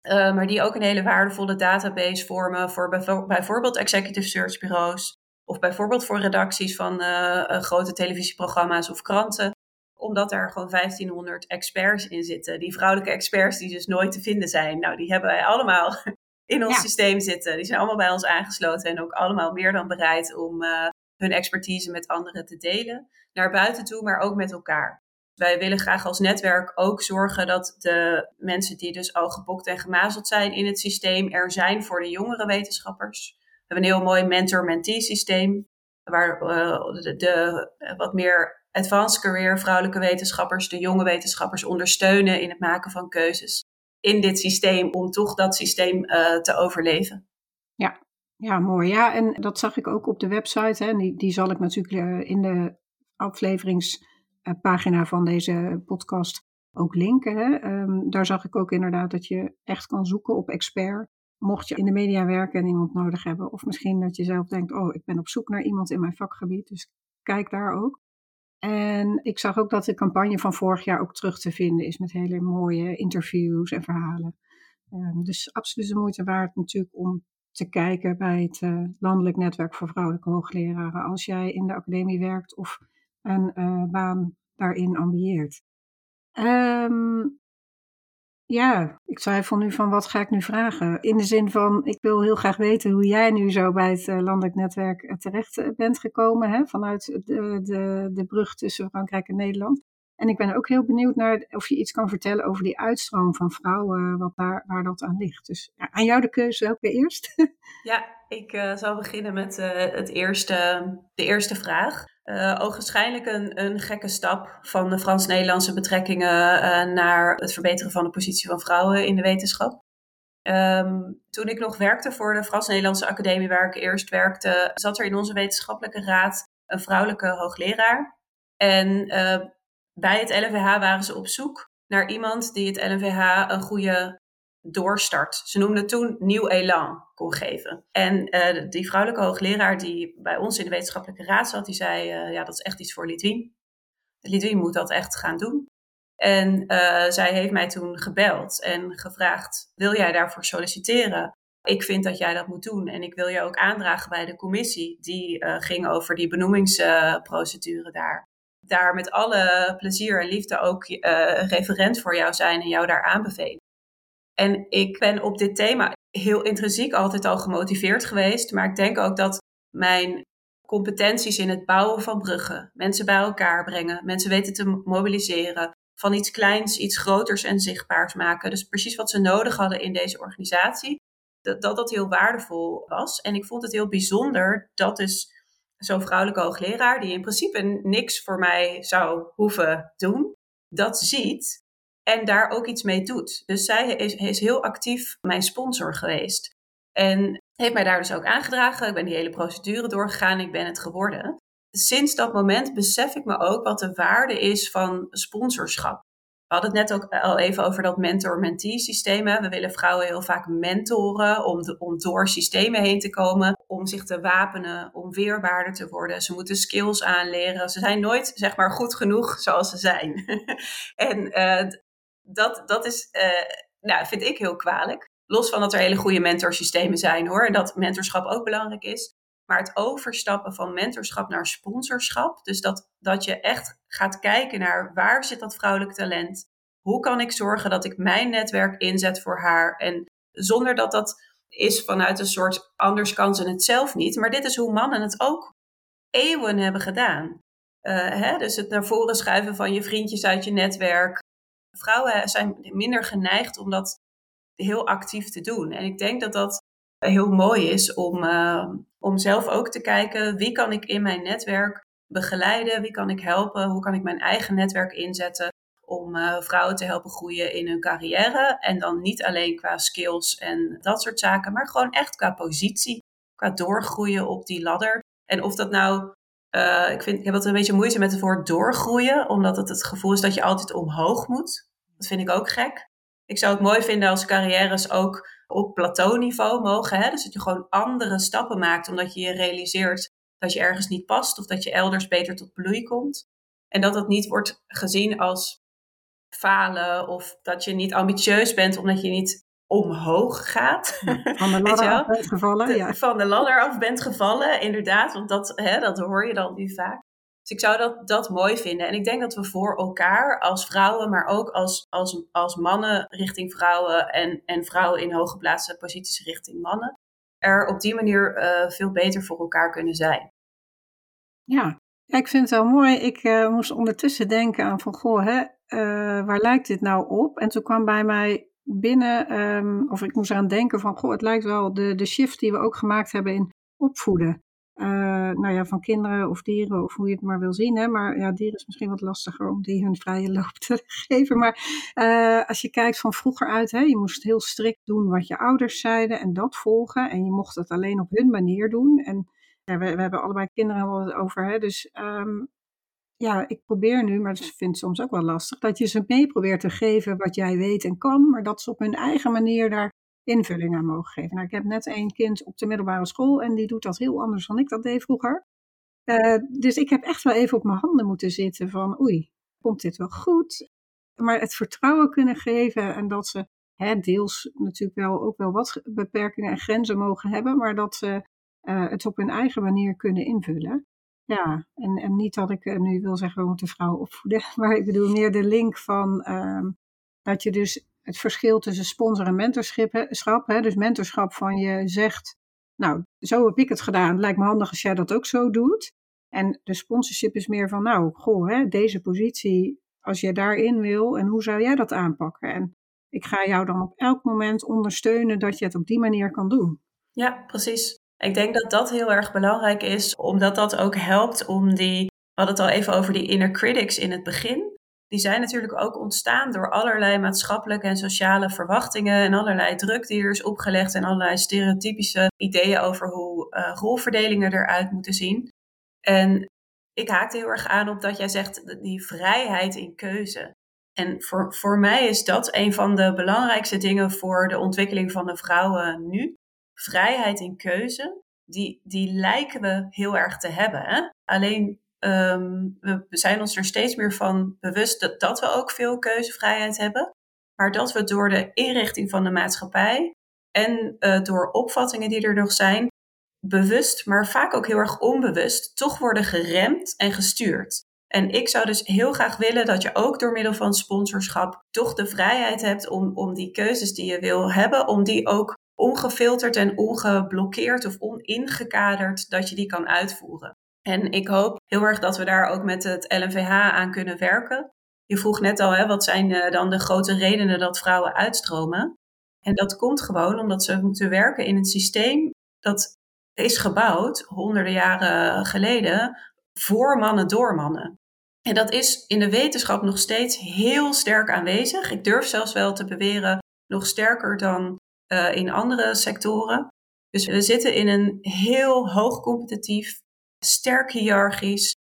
maar die ook een hele waardevolle database vormen voor bijvoorbeeld executive search bureaus, of bijvoorbeeld voor redacties van grote televisieprogramma's of kranten omdat er gewoon 1500 experts in zitten. Die vrouwelijke experts die dus nooit te vinden zijn. Nou, die hebben wij allemaal in ons ja. systeem zitten. Die zijn allemaal bij ons aangesloten en ook allemaal meer dan bereid om uh, hun expertise met anderen te delen. Naar buiten toe, maar ook met elkaar. Wij willen graag als netwerk ook zorgen dat de mensen die dus al gepokt en gemazeld zijn in het systeem er zijn voor de jongere wetenschappers. We hebben een heel mooi mentor-mentee systeem, waar uh, de, de, wat meer advanced career vrouwelijke wetenschappers de jonge wetenschappers ondersteunen in het maken van keuzes in dit systeem om toch dat systeem uh, te overleven. Ja, ja, mooi. Ja, en dat zag ik ook op de website. Hè. Die, die zal ik natuurlijk in de afleveringspagina van deze podcast ook linken. Hè. Um, daar zag ik ook inderdaad dat je echt kan zoeken op expert. Mocht je in de media werken en iemand nodig hebben. Of misschien dat je zelf denkt, oh, ik ben op zoek naar iemand in mijn vakgebied. Dus kijk daar ook. En ik zag ook dat de campagne van vorig jaar ook terug te vinden is met hele mooie interviews en verhalen. Um, dus absoluut de moeite waard natuurlijk om te kijken bij het uh, Landelijk Netwerk voor Vrouwelijke Hoogleraren als jij in de academie werkt of een uh, baan daarin ambieert. Um, ja, ik twijfel nu van wat ga ik nu vragen. In de zin van, ik wil heel graag weten hoe jij nu zo bij het uh, landelijk netwerk terecht bent gekomen. Hè, vanuit de, de, de brug tussen Frankrijk en Nederland. En ik ben ook heel benieuwd naar of je iets kan vertellen over die uitstroom van vrouwen, wat daar, waar dat aan ligt. Dus aan jou de keuze, welke eerst? Ja, ik uh, zal beginnen met uh, het eerste, de eerste vraag. Uh, een, een gekke stap van de Frans-Nederlandse betrekkingen naar het verbeteren van de positie van vrouwen in de wetenschap. Um, toen ik nog werkte voor de Frans-Nederlandse Academie, waar ik eerst werkte, zat er in onze wetenschappelijke raad een vrouwelijke hoogleraar. En bij het LNVH waren ze op zoek naar iemand die het LNVH een goede doorstart. Ze noemden toen nieuw elan kon geven. En uh, die vrouwelijke hoogleraar die bij ons in de wetenschappelijke raad zat, die zei, uh, ja, dat is echt iets voor Lidwien. Lidwien moet dat echt gaan doen. En uh, zij heeft mij toen gebeld en gevraagd, wil jij daarvoor solliciteren? Ik vind dat jij dat moet doen en ik wil je ook aandragen bij de commissie. Die ging over die benoemingsprocedure daar daar met alle plezier en liefde ook uh, referent voor jou zijn en jou daar aanbevelen. En ik ben op dit thema heel intrinsiek altijd al gemotiveerd geweest, maar ik denk ook dat mijn competenties in het bouwen van bruggen, mensen bij elkaar brengen, mensen weten te mobiliseren, van iets kleins iets groters en zichtbaars maken. Dus precies wat ze nodig hadden in deze organisatie, dat dat, dat heel waardevol was. En ik vond het heel bijzonder dat dus zo'n vrouwelijke hoogleraar, die in principe niks voor mij zou hoeven doen, dat ziet en daar ook iets mee doet. Dus zij is, is heel actief mijn sponsor geweest. En heeft mij daar dus ook aangedragen. Ik ben die hele procedure doorgegaan. Ik ben het geworden. Sinds dat moment besef ik me ook wat de waarde is van sponsorschap. We hadden het net ook al even over dat mentor-mentee systeem. We willen vrouwen heel vaak mentoren om, om door systemen heen te komen, om zich te wapenen, om weerbaarder te worden. Ze moeten skills aanleren. Ze zijn nooit, zeg maar, goed genoeg zoals ze zijn. en uh, dat, dat is, uh, nou, vind ik heel kwalijk. Los van dat er hele goede mentorsystemen zijn hoor, en dat mentorschap ook belangrijk is. Maar het overstappen van mentorschap naar sponsorschap. Dus dat, dat je echt gaat kijken naar waar zit dat vrouwelijk talent? Hoe kan ik zorgen dat ik mijn netwerk inzet voor haar? En zonder dat dat is vanuit een soort anders kan ze het zelf niet. Maar dit is hoe mannen het ook eeuwen hebben gedaan. Uh, hè? Dus het naar voren schuiven van je vriendjes uit je netwerk. Vrouwen zijn minder geneigd om dat heel actief te doen. En ik denk dat dat heel mooi is om, uh, om zelf ook te kijken wie kan ik in mijn netwerk begeleiden, wie kan ik helpen, hoe kan ik mijn eigen netwerk inzetten om uh, vrouwen te helpen groeien in hun carrière. En dan niet alleen qua skills en dat soort zaken, maar gewoon echt qua positie, qua doorgroeien op die ladder. En of dat nou, uh, ik, vind, ik heb wat een beetje moeite met het woord doorgroeien, omdat het het gevoel is dat je altijd omhoog moet. Dat vind ik ook gek. Ik zou het mooi vinden als carrières ook op plateauniveau mogen. Hè? Dus dat je gewoon andere stappen maakt omdat je je realiseert dat je ergens niet past of dat je elders beter tot bloei komt. En dat dat niet wordt gezien als falen of dat je niet ambitieus bent omdat je niet omhoog gaat. Van de ladder af bent gevallen. Ja. Van de ladder af bent gevallen, inderdaad. Want dat, hè, dat hoor je dan nu vaak. Dus ik zou dat, dat mooi vinden. En ik denk dat we voor elkaar als vrouwen, maar ook als, als, als mannen richting vrouwen en, en vrouwen in hooggeplaatste posities richting mannen, er op die manier uh, veel beter voor elkaar kunnen zijn. Ja, Ja, ik vind het wel mooi. Ik eh, moest ondertussen denken aan van, goh, hè, eh, waar lijkt dit nou op? En toen kwam bij mij binnen, ehm, of ik moest eraan denken van, goh, het lijkt wel de, de shift die we ook gemaakt hebben in opvoeden. Uh, nou ja, van kinderen of dieren, of hoe je het maar wil zien. Hè? Maar ja, dieren is misschien wat lastiger om die hun vrije loop te geven. Maar uh, als je kijkt van vroeger uit, hè, je moest heel strikt doen wat je ouders zeiden en dat volgen. En je mocht het alleen op hun manier doen. En ja, we, we hebben allebei kinderen wel over. Hè? Dus um, ja, ik probeer nu, maar dat vind ik soms ook wel lastig, dat je ze mee probeert te geven wat jij weet en kan, maar dat ze op hun eigen manier daar invulling aan mogen geven. Nou, ik heb net een kind op de middelbare school en die doet dat heel anders dan ik dat deed vroeger. Uh, dus ik heb echt wel even op mijn handen moeten zitten van oei, komt dit wel goed? Maar het vertrouwen kunnen geven en dat ze hè, deels natuurlijk wel ook wel wat beperkingen en grenzen mogen hebben, maar dat ze uh, het op hun eigen manier kunnen invullen. Ja, en, en niet dat ik nu wil zeggen we moeten vrouwen opvoeden, maar ik bedoel meer de link van uh, dat je dus het verschil tussen sponsor en mentorschap, hè, dus mentorschap van je zegt, nou, zo heb ik het gedaan, lijkt me handig als jij dat ook zo doet. En de sponsorship is meer van, nou, goh, hè, deze positie, als jij daarin wil, en hoe zou jij dat aanpakken? En ik ga jou dan op elk moment ondersteunen dat je het op die manier kan doen. Ja, precies. Ik denk dat dat heel erg belangrijk is, omdat dat ook helpt om die. We hadden het al even over die inner critics in het begin. Die zijn natuurlijk ook ontstaan door allerlei maatschappelijke en sociale verwachtingen en allerlei druk die er is opgelegd en allerlei stereotypische ideeën over hoe uh, rolverdelingen eruit moeten zien. En ik haakte heel erg aan op dat jij zegt die vrijheid in keuze. En voor, voor mij is dat een van de belangrijkste dingen voor de ontwikkeling van de vrouwen nu vrijheid in keuze, die, die lijken we heel erg te hebben. Alleen um, we zijn ons er steeds meer van bewust dat, dat we ook veel keuzevrijheid hebben. Maar dat we door de inrichting van de maatschappij en uh, door opvattingen die er nog zijn, bewust, maar vaak ook heel erg onbewust, toch worden geremd en gestuurd. En ik zou dus heel graag willen dat je ook door middel van sponsorschap toch de vrijheid hebt om, om die keuzes die je wil hebben, om die ook ongefilterd en ongeblokkeerd of oningekaderd, dat je die kan uitvoeren. En ik hoop heel erg dat we daar ook met het LNVH aan kunnen werken. Je vroeg net al, hè, wat zijn uh, dan de grote redenen dat vrouwen uitstromen? En dat komt gewoon omdat ze moeten werken in een systeem dat is gebouwd honderden jaren geleden voor mannen door mannen. En dat is in de wetenschap nog steeds heel sterk aanwezig. Ik durf zelfs wel te beweren nog sterker dan uh, in andere sectoren. Dus we zitten in een heel hoog competitief, sterk hiërarchisch,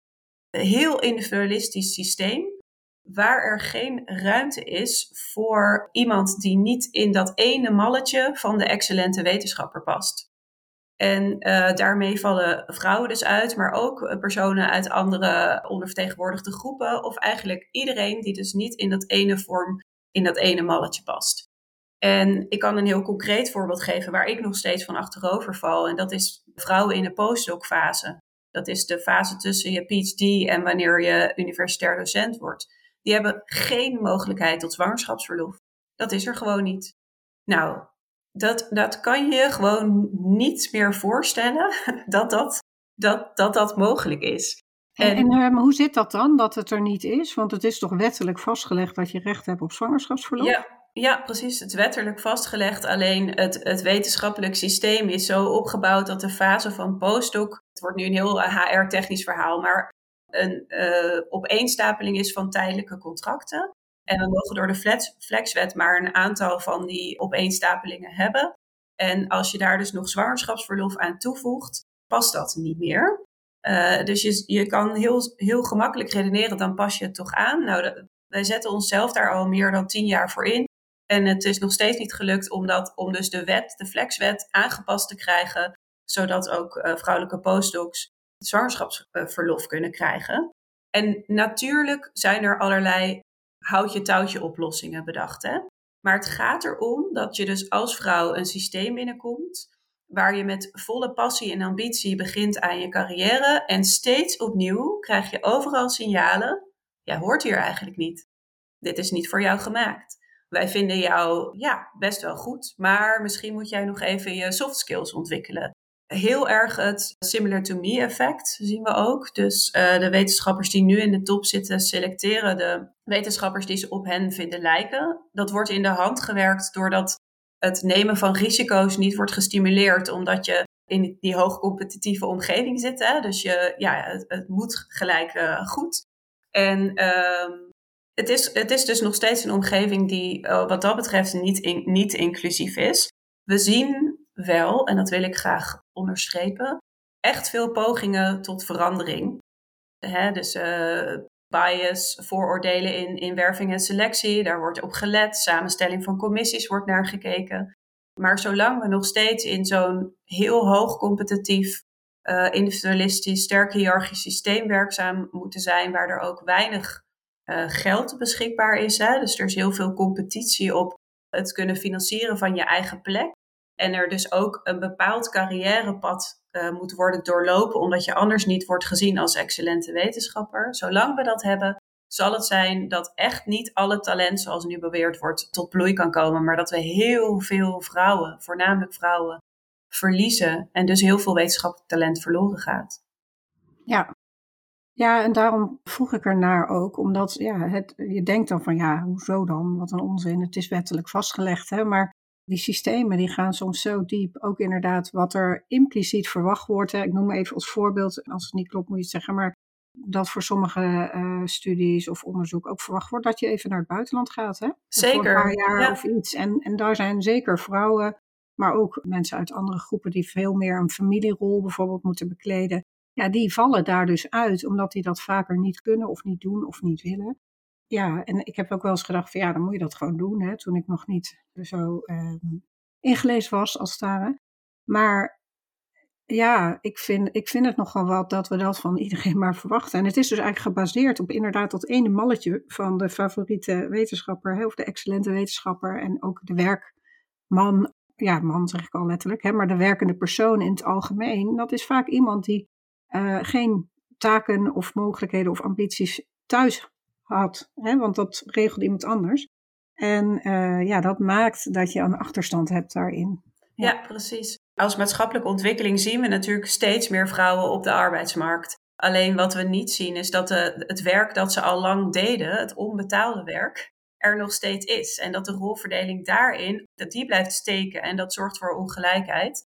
heel individualistisch systeem. Waar er geen ruimte is voor iemand die niet in dat ene malletje van de excellente wetenschapper past. En uh, daarmee vallen vrouwen dus uit, maar ook personen uit andere ondervertegenwoordigde groepen. Of eigenlijk iedereen die dus niet in dat ene vorm, in dat ene malletje past. En ik kan een heel concreet voorbeeld geven waar ik nog steeds van achterover val. En dat is vrouwen in de postdoc fase. Dat is de fase tussen je PhD en wanneer je universitair docent wordt. Die hebben geen mogelijkheid tot zwangerschapsverlof. Dat is er gewoon niet. Nou, dat, dat kan je gewoon niet meer voorstellen dat dat, dat, dat, dat mogelijk is. En, en, en uh, hoe zit dat dan, dat het er niet is? Want het is toch wettelijk vastgelegd dat je recht hebt op zwangerschapsverlof? Ja, ja, precies. Het wettelijk vastgelegd. Alleen het, het wetenschappelijk systeem is zo opgebouwd dat de fase van postdoc. Het wordt nu een heel HR-technisch verhaal, maar een uh, opeenstapeling is van tijdelijke contracten. En we mogen door de flex, flexwet maar een aantal van die opeenstapelingen hebben. En als je daar dus nog zwangerschapsverlof aan toevoegt, past dat niet meer. Uh, dus je, je kan heel, heel gemakkelijk redeneren, dan pas je het toch aan. Nou, wij zetten onszelf daar al meer dan tien jaar voor in. En het is nog steeds niet gelukt om, dat, om dus de wet, de flexwet, aangepast te krijgen, zodat ook uh, vrouwelijke postdocs zwangerschapsverlof kunnen krijgen. En natuurlijk zijn er allerlei houtje-touwtje oplossingen bedacht. Hè? Maar het gaat erom dat je dus als vrouw een systeem binnenkomt waar je met volle passie en ambitie begint aan je carrière en steeds opnieuw krijg je overal signalen, ja, hoort hier eigenlijk niet. Dit is niet voor jou gemaakt wij vinden jou ja, best wel goed, maar misschien moet jij nog even je soft skills ontwikkelen. heel erg het similar to me effect zien we ook. Dus uh, de wetenschappers die nu in de top zitten, selecteren de wetenschappers die ze op hen vinden lijken. Dat wordt in de hand gewerkt doordat het nemen van risico's niet wordt gestimuleerd, omdat je in die hoogcompetitieve omgeving zit. Hè? Dus je, ja, het, moet gelijk uh, goed. En uh, het, is, het is dus nog steeds een omgeving die uh, wat dat betreft niet, niet inclusief is. We zien wel, en dat wil ik graag onderstrepen, echt veel pogingen tot verandering. Hè, dus uh, bias, vooroordelen in, in werving en selectie, daar wordt op gelet. Samenstelling van commissies wordt naar gekeken. Maar zolang we nog steeds in zo'n heel hoog competitief, uh, individualistisch, sterk hiërarchisch systeem werkzaam moeten zijn, waar er ook weinig uh, geld beschikbaar is. Hè? Dus er is heel veel competitie op het kunnen financieren van je eigen plek. En er dus ook een bepaald carrièrepad uh, moet worden doorlopen, omdat je anders niet wordt gezien als excellente wetenschapper. Zolang we dat hebben, zal het zijn dat echt niet alle talent, zoals nu beweerd wordt, tot bloei kan komen. Maar dat we heel veel vrouwen, voornamelijk vrouwen, verliezen. En dus heel veel wetenschappelijk talent verloren gaat. Ja. Ja, en daarom vroeg ik ernaar ook, omdat ja, het, je denkt dan van ja, hoezo dan? Wat een onzin, het is wettelijk vastgelegd. Hè? Maar die systemen die gaan soms zo diep. Ook inderdaad wat er impliciet verwacht wordt. Hè. Ik noem even als voorbeeld, als het niet klopt moet je het zeggen, maar dat voor sommige uh, studies of onderzoek ook verwacht wordt dat je even naar het buitenland gaat. Hè? Zeker. Voor een paar jaar ja. of iets. En, en daar zijn zeker vrouwen, maar ook mensen uit andere groepen die veel meer een familierol bijvoorbeeld moeten bekleden. Ja, die vallen daar dus uit, omdat die dat vaker niet kunnen of niet doen of niet willen ja, en ik heb ook wel eens gedacht van ja, dan moet je dat gewoon doen, hè, toen ik nog niet zo uh, ingelezen was als het ware. Maar ja, ik vind, ik vind het nogal wat dat we dat van iedereen maar verwachten. En het is dus eigenlijk gebaseerd op inderdaad dat ene malletje van de favoriete wetenschapper, of de excellente wetenschapper en ook de werkman, ja, man zeg ik al letterlijk, hè, maar de werkende persoon in het algemeen. Dat is vaak iemand die uh, geen taken of mogelijkheden of ambities thuis had, hè, want dat regelt iemand anders. En uh, ja, dat maakt dat je een achterstand hebt daarin. Ja. ja, precies. Als maatschappelijke ontwikkeling zien we natuurlijk steeds meer vrouwen op de arbeidsmarkt. Alleen wat we niet zien is dat de, het werk dat ze al lang deden, het onbetaalde werk, er nog steeds is. En dat de rolverdeling daarin, dat die blijft steken en dat zorgt voor ongelijkheid.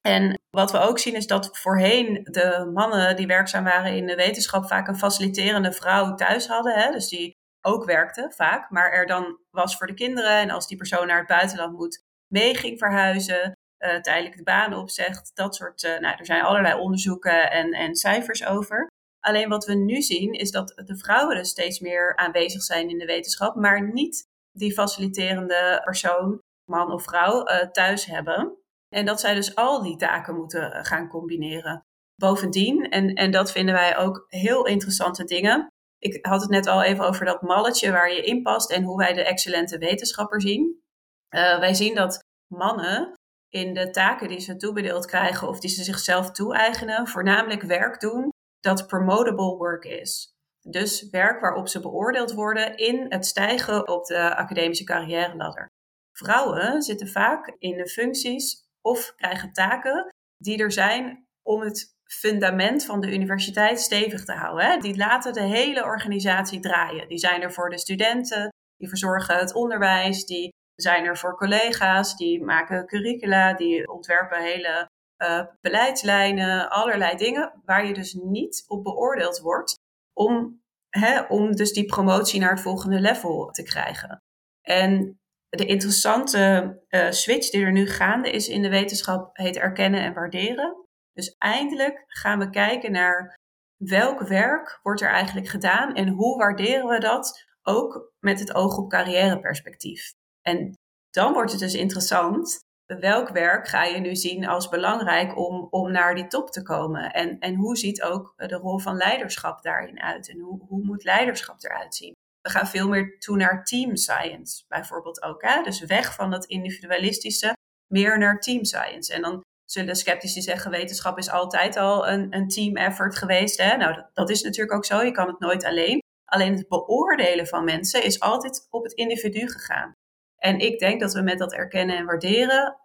En wat we ook zien is dat voorheen de mannen die werkzaam waren in de wetenschap vaak een faciliterende vrouw thuis hadden. Hè? Dus die ook werkte vaak, maar er dan was voor de kinderen. En als die persoon naar het buitenland moet, mee ging verhuizen, uh, tijdelijk de baan opzegt. Dat soort, uh, nou, er zijn allerlei onderzoeken en, en cijfers over. Alleen wat we nu zien is dat de vrouwen dus steeds meer aanwezig zijn in de wetenschap, maar niet die faciliterende persoon, man of vrouw, uh, thuis hebben. En dat zij dus al die taken moeten eh, gaan combineren. Bovendien, en, en dat vinden wij ook heel interessante dingen. Ik had het net al even over dat malletje waar je in past en hoe wij de excellente wetenschapper zien. Uh, wij zien dat mannen in de taken die ze toebedeeld krijgen of die ze zichzelf toe-eigenen, voornamelijk werk doen dat promotable work is. Dus werk waarop ze beoordeeld worden in het stijgen op de academische carrière ladder. Vrouwen zitten vaak in de functies of krijgen taken die er zijn om het fundament van de universiteit stevig te houden. Hè? Die laten de hele organisatie draaien. Die zijn er voor de studenten, die verzorgen het onderwijs, die zijn er voor collega's, die maken curricula, die ontwerpen hele uh, beleidslijnen, allerlei dingen waar je dus niet op beoordeeld wordt om, hè, om dus die promotie naar het volgende level te krijgen. En de interessante uh, switch die er nu gaande is in de wetenschap heet erkennen en waarderen. Dus eindelijk gaan we kijken naar welk werk wordt er eigenlijk gedaan en hoe waarderen we dat ook met het oog op carrièreperspectief. En dan wordt het dus interessant. Welk werk ga je nu zien als belangrijk om, om naar die top te komen? En, en hoe ziet ook de rol van leiderschap daarin uit? En hoe, hoe moet leiderschap eruit zien? We gaan veel meer toe naar team science bijvoorbeeld ook. Hè? Dus weg van dat individualistische, meer naar team science. En dan zullen sceptici zeggen, wetenschap is altijd al een, een team effort geweest. Hè? Nou, dat, dat is natuurlijk ook zo. Je kan het nooit alleen. Alleen het beoordelen van mensen is altijd op het individu gegaan. En ik denk dat we met dat erkennen en waarderen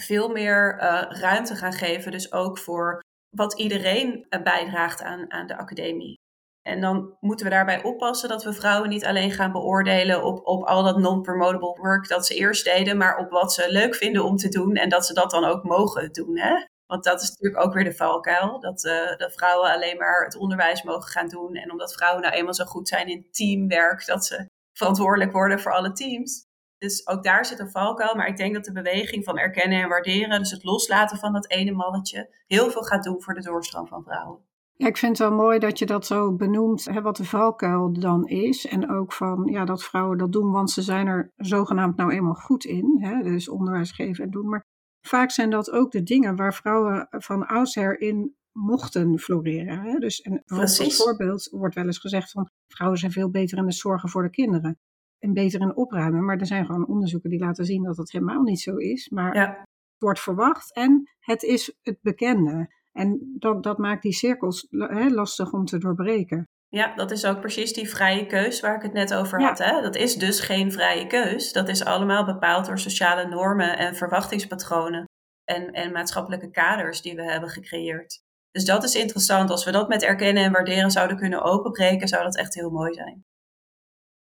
veel meer eh, ruimte gaan geven. Dus ook voor wat iedereen eh, bijdraagt aan, aan de academie. En dan moeten we daarbij oppassen dat we vrouwen niet alleen gaan beoordelen op, op al dat non-promotable work dat ze eerst deden, maar op wat ze leuk vinden om te doen en dat ze dat dan ook mogen doen. Hè? Want dat is natuurlijk ook weer de valkuil, dat, uh, dat vrouwen alleen maar het onderwijs mogen gaan doen. En omdat vrouwen nou eenmaal zo goed zijn in teamwerk, dat ze verantwoordelijk worden voor alle teams. Dus ook daar zit een valkuil. Maar ik denk dat de beweging van erkennen en waarderen, dus het loslaten van dat ene mannetje, heel veel gaat doen voor de doorstroom van vrouwen. Ja, ik vind het wel mooi dat je dat zo benoemt, hè, wat de valkuil dan is. En ook van ja, dat vrouwen dat doen, want ze zijn er zogenaamd nou eenmaal goed in. Hè, dus onderwijs geven en doen. Maar vaak zijn dat ook de dingen waar vrouwen van oudsher in mochten floreren. Hè? Dus en als voorbeeld wordt wel eens gezegd van vrouwen zijn veel beter in het zorgen voor de kinderen. En beter in opruimen. Maar er zijn gewoon onderzoeken die laten zien dat dat helemaal niet zo is. Maar Ja. het wordt verwacht en het is het bekende. En dat, dat maakt die cirkels hè, lastig om te doorbreken. Ja, dat is ook precies die vrije keus waar ik het net over Ja. had. Hè? Dat is dus geen vrije keus. Dat is allemaal bepaald door sociale normen en verwachtingspatronen en, en maatschappelijke kaders die we hebben gecreëerd. Dus dat is interessant. Als we dat met erkennen en waarderen zouden kunnen openbreken, zou dat echt heel mooi zijn.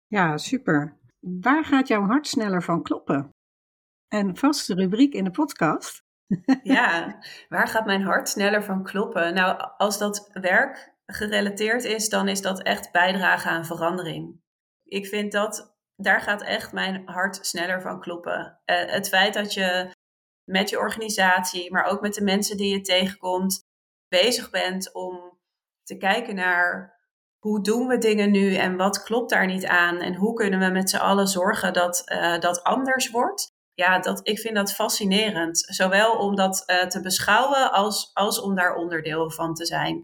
Ja, super. Waar gaat jouw hart sneller van kloppen? Een vaste rubriek in de podcast. Ja, waar gaat mijn hart sneller van kloppen? Nou, als dat werk gerelateerd is, dan is dat echt bijdragen aan verandering. Ik vind dat, daar gaat echt mijn hart sneller van kloppen. Eh, het feit dat je met je organisatie, maar ook met de mensen die je tegenkomt, bezig bent om te kijken naar hoe doen we dingen nu en wat klopt daar niet aan en hoe kunnen we met z'n allen zorgen dat eh, dat anders wordt. Ja, dat, ik vind dat fascinerend. Zowel om dat eh, te beschouwen als, als om daar onderdeel van te zijn.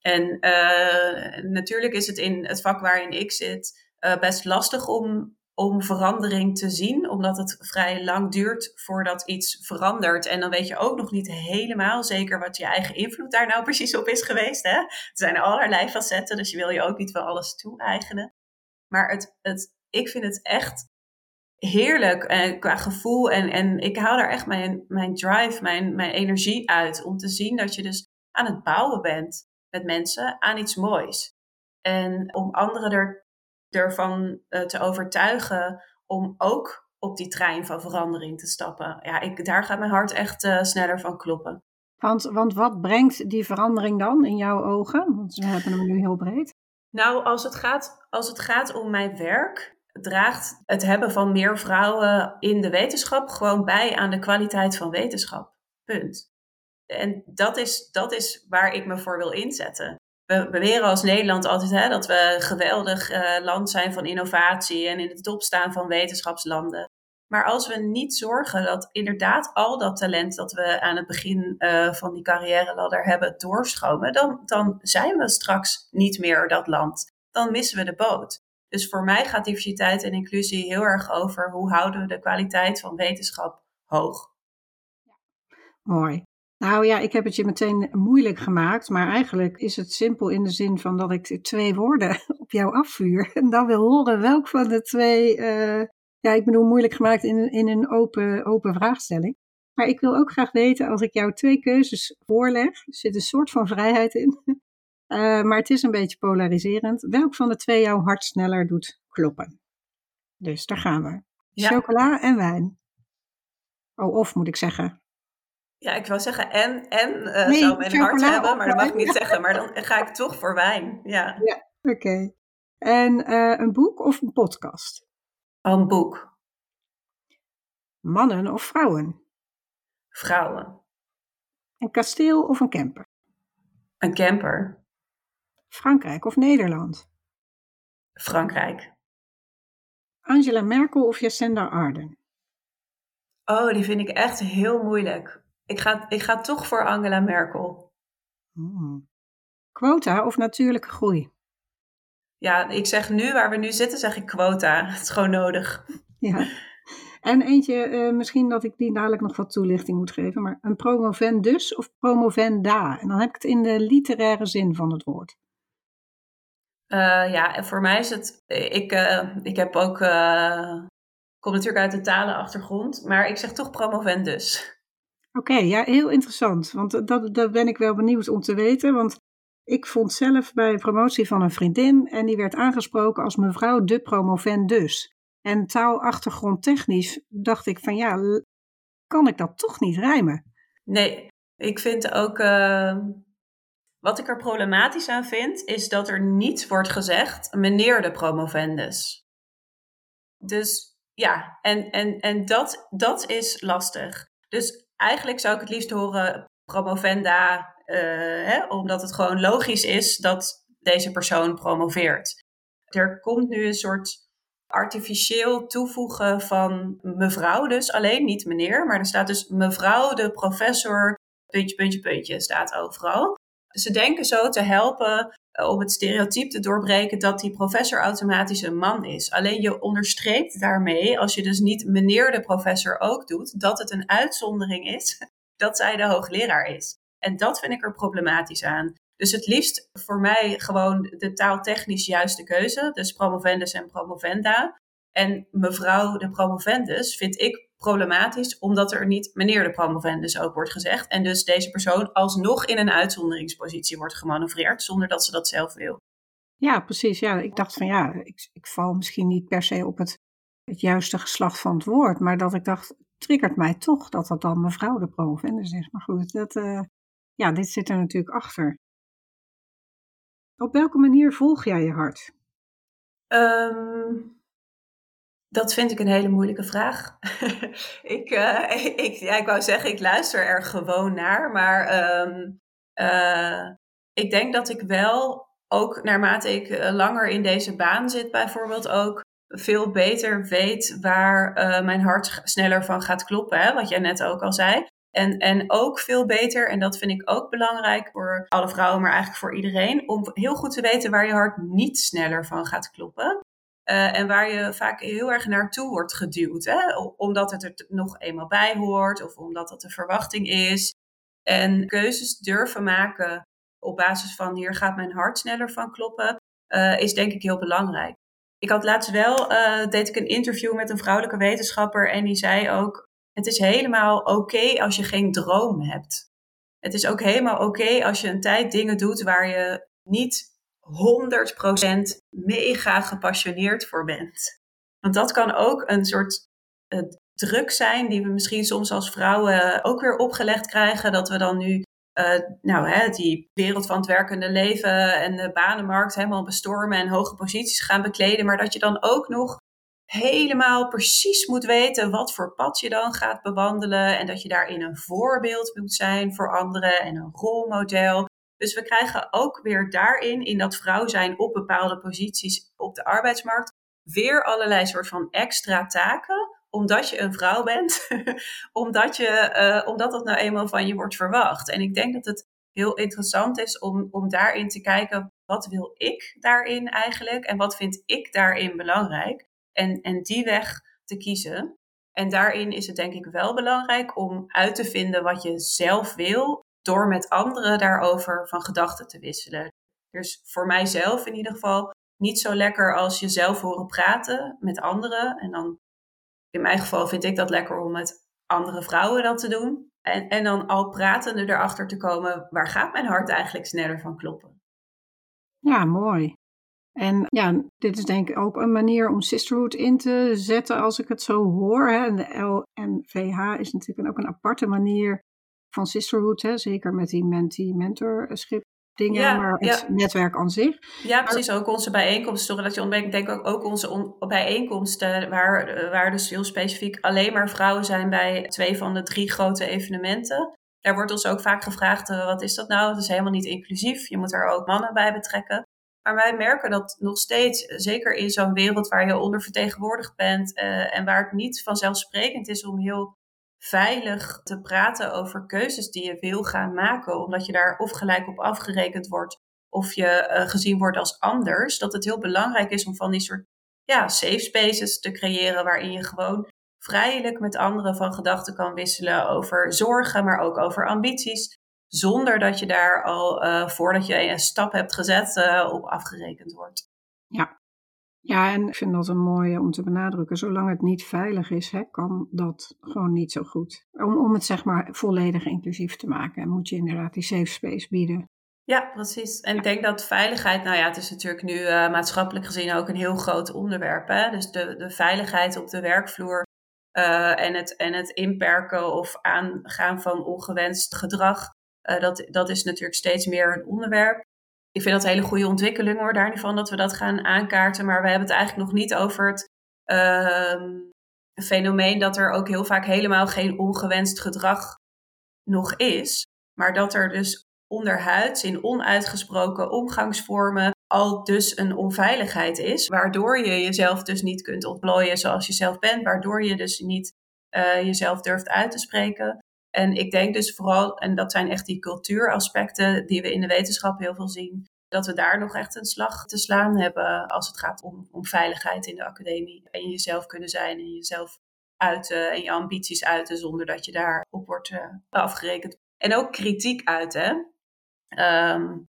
En eh, natuurlijk is het in het vak waarin ik zit eh, best lastig om, om verandering te zien, omdat het vrij lang duurt voordat iets verandert. En dan weet je ook nog niet helemaal zeker wat je eigen invloed daar nou precies op is geweest. Hè? Er zijn allerlei facetten, dus je wil je ook niet van alles toe-eigenen. Maar het, het, ik vind het echt heerlijk eh, qua gevoel. En, en ik haal daar echt mijn, mijn drive, mijn, mijn energie uit. Om te zien dat je dus aan het bouwen bent met mensen aan iets moois. En om anderen er, ervan eh, te overtuigen om ook op die trein van verandering te stappen. Ja, ik, daar gaat mijn hart echt eh, sneller van kloppen. Want, want wat brengt die verandering dan in jouw ogen? Want we hebben hem nu heel breed. Nou, als het gaat, als het gaat om mijn werk, draagt het hebben van meer vrouwen in de wetenschap gewoon bij aan de kwaliteit van wetenschap. Punt. En dat is, dat is waar ik me voor wil inzetten. We beweren als Nederland altijd hè, dat we een geweldig eh, land zijn van innovatie en in de top staan van wetenschapslanden. Maar als we niet zorgen dat inderdaad al dat talent dat we aan het begin uh, van die carrière ladder hebben doorstromen, dan, dan zijn we straks niet meer dat land. Dan missen we de boot. Dus voor mij gaat diversiteit en inclusie heel erg over hoe houden we de kwaliteit van wetenschap hoog. Mooi. Nou ja, ik heb het je meteen moeilijk gemaakt, maar eigenlijk is het simpel in de zin van dat ik twee woorden op jou afvuur. En dan wil horen welk van de twee, uh, ja, ik bedoel moeilijk gemaakt in, in een open, open vraagstelling. Maar ik wil ook graag weten, als ik jou twee keuzes voorleg, er zit een soort van vrijheid in, uh, maar het is een beetje polariserend, welk van de twee jouw hart sneller doet kloppen. Dus daar gaan we. Ja. Chocola en wijn. Oh, of moet ik zeggen. Ja, ik wou zeggen en, en uh, nee, zou mijn hart hebben, maar dat mag ik niet zeggen. Maar dan ga ik toch voor wijn, ja. Ja, oké. Okay. En uh, een boek of een podcast? Oh, een boek. Mannen of vrouwen? Vrouwen. Een kasteel of een camper? Een camper. Frankrijk of Nederland? Frankrijk. Angela Merkel of Jacinda Ardern? Oh, die vind ik echt heel moeilijk. Ik ga, ik ga toch voor Angela Merkel. Hmm. Quota of natuurlijke groei? Ja, ik zeg nu, waar we nu zitten, zeg ik quota. Het is gewoon nodig. Ja. En eentje, uh, misschien dat ik die dadelijk nog wat toelichting moet geven, maar een promovendus of promovenda? En dan heb ik het in de literaire zin van het woord. Uh, ja, en voor mij is het, ik, uh, ik heb ook, kom natuurlijk uit de talenachtergrond, maar ik zeg toch promovendus. Oké, ja, heel interessant. Want dat, dat ben ik wel benieuwd om te weten. Want ik vond zelf bij promotie van een vriendin en die werd aangesproken als mevrouw de promovendus. En taalachtergrond technisch dacht ik van ja, kan ik dat toch niet rijmen? Nee, ik vind ook. Wat ik er problematisch aan vind, is dat er niet wordt gezegd meneer de promovendus. Dus ja, en, en, en dat, dat is lastig. Dus eigenlijk zou ik het liefst horen promovenda, uh, hè, omdat het gewoon logisch is dat deze persoon promoveert. Er komt nu een soort artificieel toevoegen van mevrouw, dus alleen niet meneer, maar er staat dus mevrouw de professor, puntje, puntje, puntje, staat overal. Ze denken zo te helpen uh, om het stereotype te doorbreken dat die professor automatisch een man is. Alleen je onderstreept daarmee, als je dus niet meneer de professor ook doet, dat het een uitzondering is dat zij de hoogleraar is. En dat vind ik er problematisch aan. Dus het liefst voor mij gewoon de taaltechnisch juiste keuze. Dus promovendus en promovenda. En mevrouw de promovendus vind ik problematisch, omdat er niet meneer de promovendus ook wordt gezegd. En dus deze persoon alsnog in een uitzonderingspositie wordt gemanoeuvreerd, zonder dat ze dat zelf wil. Ja, precies. Ja, ik dacht van ja, ik, ik val misschien niet per se op het, het juiste geslacht van het woord, maar dat ik dacht, triggert mij toch dat dat dan mevrouw de promovendus is. Maar goed, dat, uh, ja, dit zit er natuurlijk achter. Op welke manier volg jij je hart? Um, dat vind ik een hele moeilijke vraag. ik, uh, ik, ja, ik wou zeggen, ik luister er gewoon naar. Maar um, uh, ik denk dat ik wel, ook naarmate ik uh, langer in deze baan zit, bijvoorbeeld ook veel beter weet waar mijn hart sneller van gaat kloppen. Hè? Wat jij net ook al zei. En, en ook veel beter, en dat vind ik ook belangrijk voor alle vrouwen, maar eigenlijk voor iedereen, om heel goed te weten waar je hart niet sneller van gaat kloppen. Uh, en waar je vaak heel erg naartoe wordt geduwd, hè? omdat het er nog eenmaal bij hoort of omdat dat de verwachting is. En keuzes durven maken op basis van hier gaat mijn hart sneller van kloppen, uh, is denk ik heel belangrijk. Ik had laatst wel, uh, deed ik een interview met een vrouwelijke wetenschapper en die zei ook, het is helemaal oké als je geen droom hebt. Het is ook helemaal oké als je een tijd dingen doet waar je niet 100% mega gepassioneerd voor bent. Want dat kan ook een soort uh, druk zijn die we misschien soms als vrouwen ook weer opgelegd krijgen. Dat we dan nu uh, nou, hè, die wereld van het werkende leven en de banenmarkt helemaal bestormen en hoge posities gaan bekleden. Maar dat je dan ook nog helemaal precies moet weten wat voor pad je dan gaat bewandelen. En dat je daarin een voorbeeld moet zijn voor anderen en een rolmodel. Dus we krijgen ook weer daarin, in dat vrouw zijn op bepaalde posities op de arbeidsmarkt, weer allerlei soort van extra taken omdat je een vrouw bent, omdat, je, uh, omdat dat nou eenmaal van je wordt verwacht. En ik denk dat het heel interessant is om, om daarin te kijken, wat wil ik daarin eigenlijk en wat vind ik daarin belangrijk? En, en die weg te kiezen. En daarin is het denk ik wel belangrijk om uit te vinden wat je zelf wil door met anderen daarover van gedachten te wisselen. Dus voor mijzelf in ieder geval niet zo lekker als jezelf horen praten met anderen. En dan, in mijn geval vind ik dat lekker om met andere vrouwen dat te doen. En, en dan al pratende erachter te komen, waar gaat mijn hart eigenlijk sneller van kloppen? Ja, mooi. En ja, dit is denk ik ook een manier om sisterhood in te zetten als ik het zo hoor. Hè. En de LNVH is natuurlijk ook een aparte manier van sisterhood, hè? zeker met die mentee-mentorschip dingen, ja, maar het ja. netwerk aan zich. Ja, precies. Ook onze bijeenkomsten, dat je ontbreekt. Ik denk ook, ook onze on, bijeenkomsten, waar, waar dus heel specifiek alleen maar vrouwen zijn bij twee van de drie grote evenementen. Daar wordt ons ook vaak gevraagd, uh, wat is dat nou? Dat is helemaal niet inclusief. Je moet er ook mannen bij betrekken. Maar wij merken dat nog steeds, zeker in zo'n wereld waar je ondervertegenwoordigd bent uh, en waar het niet vanzelfsprekend is om heel veilig te praten over keuzes die je wil gaan maken, omdat je daar of gelijk op afgerekend wordt of je uh, gezien wordt als anders, dat het heel belangrijk is om van die soort ja, safe spaces te creëren waarin je gewoon vrijelijk met anderen van gedachten kan wisselen over zorgen, maar ook over ambities, zonder dat je daar al uh, voordat je een stap hebt gezet uh, op afgerekend wordt. Ja, Ja, en ik vind dat een mooie om te benadrukken. Zolang het niet veilig is, hè, kan dat gewoon niet zo goed. Om, om het zeg maar volledig inclusief te maken, moet je inderdaad die safe space bieden. Ja, precies. En ik denk dat veiligheid, nou ja, het is natuurlijk nu uh, maatschappelijk gezien ook een heel groot onderwerp. Hè? Dus de, de veiligheid op de werkvloer uh, en, het, en het inperken of aangaan van ongewenst gedrag, uh, dat, dat is natuurlijk steeds meer een onderwerp. Ik vind dat een hele goede ontwikkeling hoor, daar dat we dat gaan aankaarten. Maar we hebben het eigenlijk nog niet over het uh, fenomeen dat er ook heel vaak helemaal geen ongewenst gedrag nog is. Maar dat er dus onderhuids in onuitgesproken omgangsvormen al dus een onveiligheid is, waardoor je jezelf dus niet kunt ontplooien zoals je zelf bent, waardoor je dus niet uh, jezelf durft uit te spreken. En ik denk dus vooral, en dat zijn echt die cultuuraspecten die we in de wetenschap heel veel zien, dat we daar nog echt een slag te slaan hebben als het gaat om, om veiligheid in de academie. En jezelf kunnen zijn en jezelf uiten en je ambities uiten zonder dat je daarop wordt uh, afgerekend. En ook kritiek uiten. Um,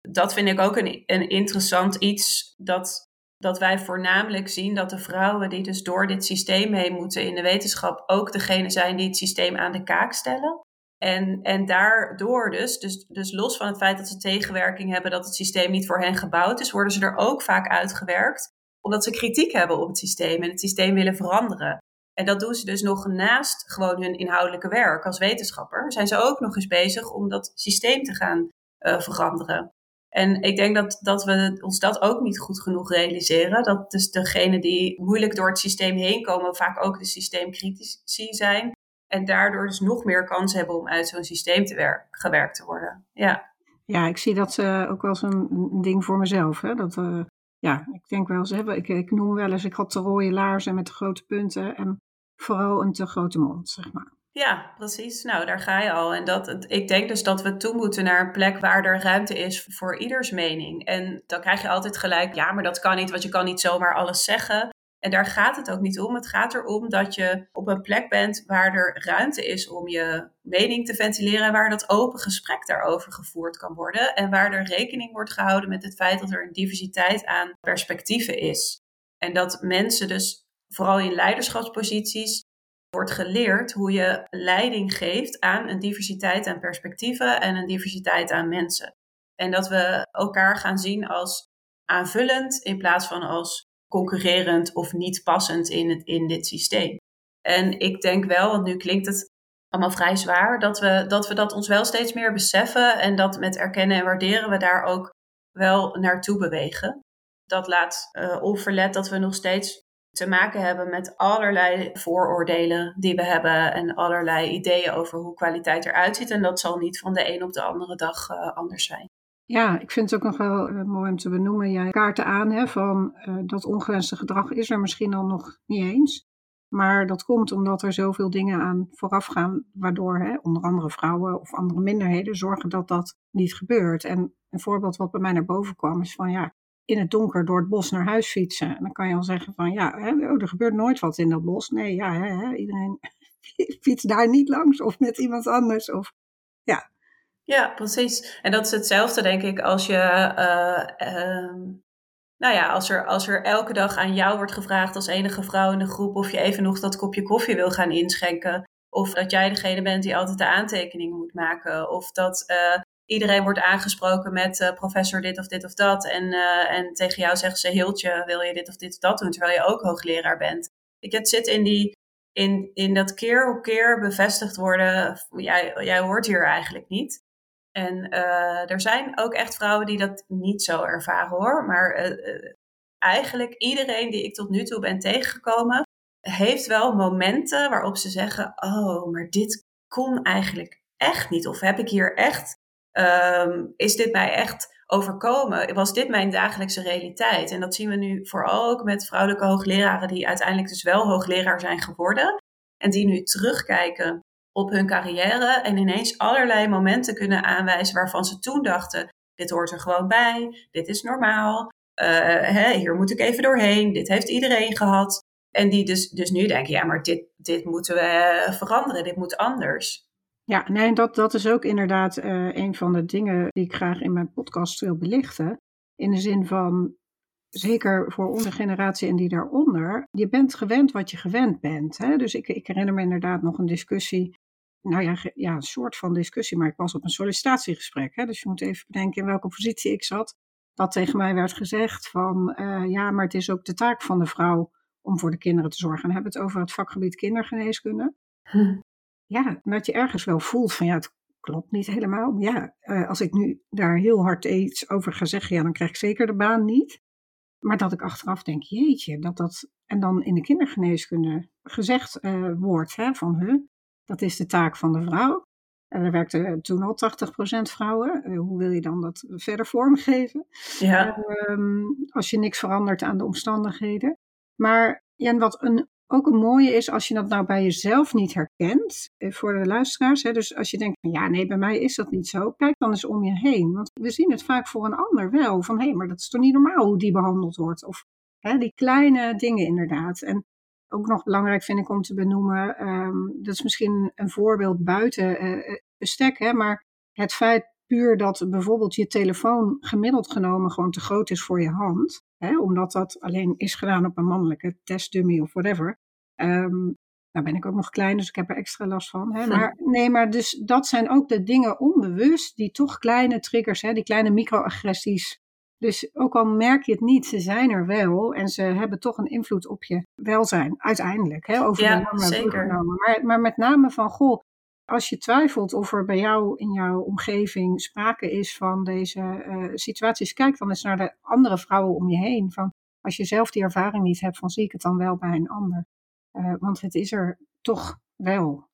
dat vind ik ook een, een interessant iets dat, dat wij voornamelijk zien dat de vrouwen die dus door dit systeem heen moeten in de wetenschap ook degene zijn die het systeem aan de kaak stellen. En, en daardoor dus, dus, dus los van het feit dat ze tegenwerking hebben dat het systeem niet voor hen gebouwd is, worden ze er ook vaak uitgewerkt omdat ze kritiek hebben op het systeem en het systeem willen veranderen. En dat doen ze dus nog naast gewoon hun inhoudelijke werk als wetenschapper. Zijn ze ook nog eens bezig om dat systeem te gaan uh, veranderen. En ik denk dat, dat we ons dat ook niet goed genoeg realiseren. Dat dus degenen die moeilijk door het systeem heen komen, vaak ook de systeemcritici zijn. En daardoor dus nog meer kans hebben om uit zo'n systeem te werk, gewerkt te worden. Ja, ja ik zie dat uh, ook wel een, ding voor mezelf. Hè? Dat, uh, ja, ik denk wel eens, ik, ik noem wel eens, ik had de rode laarzen met de grote punten en vooral een te grote mond, zeg maar. Ja, precies. Nou, daar ga je al. En dat, ik denk dus dat we toe moeten naar een plek waar er ruimte is voor ieders mening. En dan krijg je altijd gelijk, ja, maar dat kan niet, want je kan niet zomaar alles zeggen. En daar gaat het ook niet om. Het gaat erom dat je op een plek bent waar er ruimte is om je mening te ventileren. En waar dat open gesprek daarover gevoerd kan worden. En waar er rekening wordt gehouden met het feit dat er een diversiteit aan perspectieven is. En dat mensen dus vooral in leiderschapsposities wordt geleerd hoe je leiding geeft aan een diversiteit aan perspectieven en een diversiteit aan mensen. En dat we elkaar gaan zien als aanvullend in plaats van als concurrerend of niet passend in, het, in dit systeem. En ik denk wel, want nu klinkt het allemaal vrij zwaar, dat we, dat we dat ons wel steeds meer beseffen en dat met erkennen en waarderen we daar ook wel naartoe bewegen. Dat laat uh, onverlet dat we nog steeds te maken hebben met allerlei vooroordelen die we hebben en allerlei ideeën over hoe kwaliteit eruit ziet. En dat zal niet van de een op de andere dag uh, anders zijn. Ja, ik vind het ook nog wel uh, mooi om te benoemen. Jij kaarten aan hè, van uh, dat ongewenste gedrag is er misschien al nog niet eens. Maar dat komt omdat er zoveel dingen aan vooraf gaan, waardoor hè, onder andere vrouwen of andere minderheden zorgen dat dat niet gebeurt. En een voorbeeld wat bij mij naar boven kwam is van ja, in het donker door het bos naar huis fietsen. En dan kan je al zeggen van ja, hè, oh, er gebeurt nooit wat in dat bos. Nee, ja, hè, iedereen fietst daar niet langs of met iemand anders. Of, ja. ja, precies. En dat is hetzelfde denk ik als je, uh, uh, nou ja, als er, als er elke dag aan jou wordt gevraagd als enige vrouw in de groep of je even nog dat kopje koffie wil gaan inschenken. Of dat jij degene bent die altijd de aantekeningen moet maken. Of dat uh, iedereen wordt aangesproken met uh, professor dit of dit of dat. En, uh, en tegen jou zeggen ze, Hiltje, wil je dit of dit of dat doen, terwijl je ook hoogleraar bent. Ik, zit in, die, in, in dat keer op keer bevestigd worden, jij, jij hoort hier eigenlijk niet. En uh, er zijn ook echt vrouwen die dat niet zo ervaren hoor. Maar eigenlijk iedereen die ik tot nu toe ben tegengekomen, heeft wel momenten waarop ze zeggen, oh, maar dit kon eigenlijk echt niet. Of heb ik hier echt Um, is dit mij echt overkomen? Was dit mijn dagelijkse realiteit? En dat zien we nu vooral ook met vrouwelijke hoogleraren die uiteindelijk dus wel hoogleraar zijn geworden. En die nu terugkijken op hun carrière en ineens allerlei momenten kunnen aanwijzen waarvan ze toen dachten, dit hoort er gewoon bij, dit is normaal, hè, hier moet ik even doorheen, dit heeft iedereen gehad. En die dus, dus nu denken, ja, maar dit, dit moeten we veranderen, dit moet anders. Ja, nee, dat, dat is ook inderdaad uh, een van de dingen die ik graag in mijn podcast wil belichten. In de zin van, zeker voor onze generatie en die daaronder, je bent gewend wat je gewend bent. Hè? Dus ik, ik herinner me inderdaad nog een discussie, nou ja, ja, een soort van discussie, maar ik was op een sollicitatiegesprek. Hè? Dus je moet even bedenken in welke positie ik zat. Dat tegen mij werd gezegd van, eh, ja, maar het is ook de taak van de vrouw om voor de kinderen te zorgen. En hebben het over het vakgebied kindergeneeskunde. Ja, dat je ergens wel voelt van, ja, het klopt niet helemaal. Ja, eh, als ik nu daar heel hard iets over ga zeggen, ja, dan krijg ik zeker de baan niet. Maar dat ik achteraf denk, jeetje, dat dat, en dan in de kindergeneeskunde gezegd eh, wordt, hè, van, huh, dat is de taak van de vrouw. En er werkten toen al 80% vrouwen. Eh, hoe wil je dan dat verder vormgeven? Ja, Ehm, als je niks verandert aan de omstandigheden. Maar ja, en wat een, ook een mooie is, als je dat nou bij jezelf niet herkent, eh, voor de luisteraars. Hè, dus als je denkt, ja, nee, bij mij is dat niet zo. Kijk dan eens om je heen. Want we zien het vaak voor een ander wel. Van, hé, hey, maar dat is toch niet normaal hoe die behandeld wordt. Of hè, die kleine dingen inderdaad. En ook nog belangrijk vind ik om te benoemen, ehm, dat is misschien een voorbeeld buiten eh, eh, bestek, hè, maar het feit puur dat bijvoorbeeld je telefoon gemiddeld genomen gewoon te groot is voor je hand, hè, omdat dat alleen is gedaan op een mannelijke testdummy of whatever. Ehm, nou ben ik ook nog klein, dus ik heb er extra last van. Hè. Maar, nee, maar dus dat zijn ook de dingen onbewust, die toch kleine triggers, hè, die kleine microagressies. Dus ook al merk je het niet, ze zijn er wel en ze hebben toch een invloed op je welzijn, uiteindelijk. Hè, over Ja, de lange zeker. Maar, maar met name van, goh, als je twijfelt of er bij jou in jouw omgeving sprake is van deze eh, situaties, kijk dan eens naar de andere vrouwen om je heen. Van, als je zelf die ervaring niet hebt, van zie ik het dan wel bij een ander. Eh, want het is er toch wel.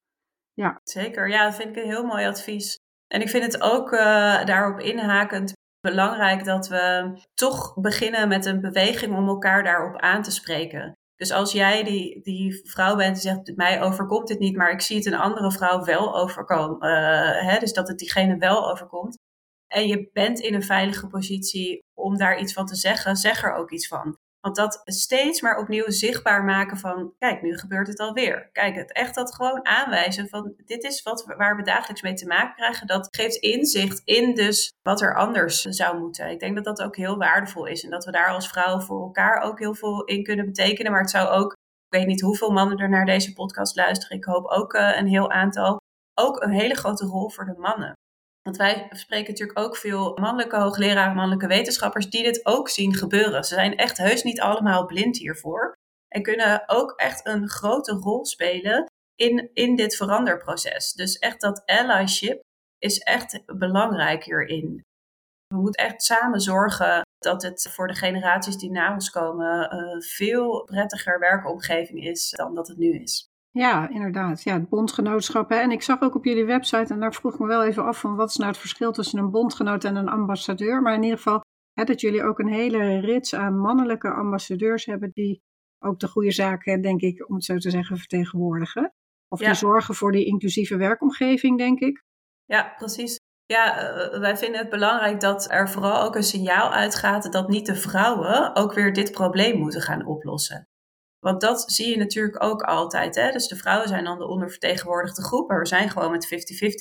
zeker. Ja, dat vind ik een heel mooi advies. En ik vind het ook eh, daarop inhakend belangrijk dat we toch beginnen met een beweging om elkaar daarop aan te spreken. Dus als jij die, die vrouw bent die zegt, mij overkomt dit niet, maar ik zie het een andere vrouw wel overkomen. eh, hè, dus dat het diegene wel overkomt. En je bent in een veilige positie om daar iets van te zeggen, zeg er ook iets van. Want dat steeds maar opnieuw zichtbaar maken van, kijk, nu gebeurt het alweer. Kijk, het echt dat gewoon aanwijzen van, dit is wat, waar we dagelijks mee te maken krijgen. Dat geeft inzicht in dus wat er anders zou moeten. Ik denk dat dat ook heel waardevol is. En dat we daar als vrouwen voor elkaar ook heel veel in kunnen betekenen. Maar het zou ook, ik weet niet hoeveel mannen er naar deze podcast luisteren. Ik hoop ook eh, een heel aantal. Ook een hele grote rol voor de mannen. Want wij spreken natuurlijk ook veel mannelijke hoogleraren, mannelijke wetenschappers die dit ook zien gebeuren. Ze zijn echt heus niet allemaal blind hiervoor. En kunnen ook echt een grote rol spelen in, in dit veranderproces. Dus echt dat allyship is echt belangrijk hierin. We moeten echt samen zorgen dat het voor de generaties die na ons komen een veel prettiger werkomgeving is dan dat het nu is. Ja, inderdaad. Ja, het bondgenootschap. Hè. En ik zag ook op jullie website, en daar vroeg ik me wel even af van wat is nou het verschil tussen een bondgenoot en een ambassadeur. Maar in ieder geval hè, dat jullie ook een hele rits aan mannelijke ambassadeurs hebben die ook de goede zaken, denk ik, om het zo te zeggen, vertegenwoordigen. Of Ja. die zorgen voor die inclusieve werkomgeving, denk ik. Ja, precies. Ja, eh, wij vinden het belangrijk dat er vooral ook een signaal uitgaat dat niet de vrouwen ook weer dit probleem moeten gaan oplossen. Want dat zie je natuurlijk ook altijd. Hè? Dus de vrouwen zijn dan de ondervertegenwoordigde groep, maar we zijn gewoon met 50-50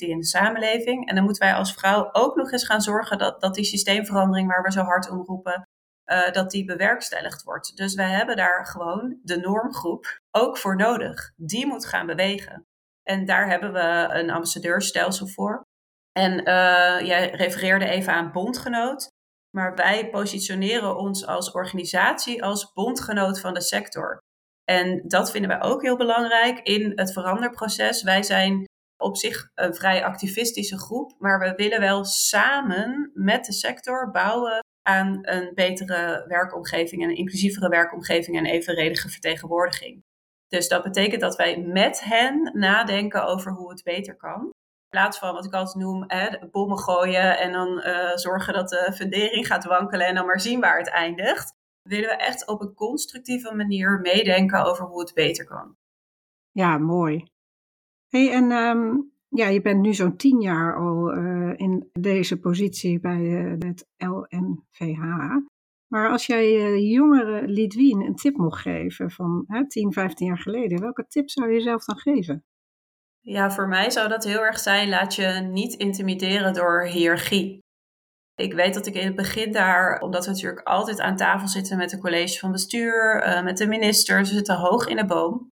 in de samenleving. En dan moeten wij als vrouw ook nog eens gaan zorgen dat, dat die systeemverandering waar we zo hard om roepen, eh, dat die bewerkstelligd wordt. Dus wij hebben daar gewoon de normgroep ook voor nodig. Die moet gaan bewegen. En daar hebben we een ambassadeurstelsel voor. En eh, jij refereerde even aan bondgenoot. Maar wij positioneren ons als organisatie als bondgenoot van de sector. En dat vinden wij ook heel belangrijk in het veranderproces. Wij zijn op zich een vrij activistische groep, maar we willen wel samen met de sector bouwen aan een betere werkomgeving, een inclusievere werkomgeving en evenredige vertegenwoordiging. Dus dat betekent dat wij met hen nadenken over hoe het beter kan. In plaats van wat ik altijd noem, bommen gooien en dan uh, zorgen dat de fundering gaat wankelen en dan maar zien waar het eindigt. Willen we echt op een constructieve manier meedenken over hoe het beter kan. Ja, mooi. hey, en um, ja, je bent nu zo'n tien jaar al uh, in deze positie bij uh, het LNVH. Maar als jij uh, jongere Lidwien een tip mocht geven van hè, 10, 15 jaar geleden, welke tip zou je zelf dan geven? Ja, voor mij zou dat heel erg zijn, laat je niet intimideren door hiërarchie. Ik weet dat ik in het begin daar, omdat we natuurlijk altijd aan tafel zitten met een college van bestuur, uh, met de ministers, we zitten hoog in de boom.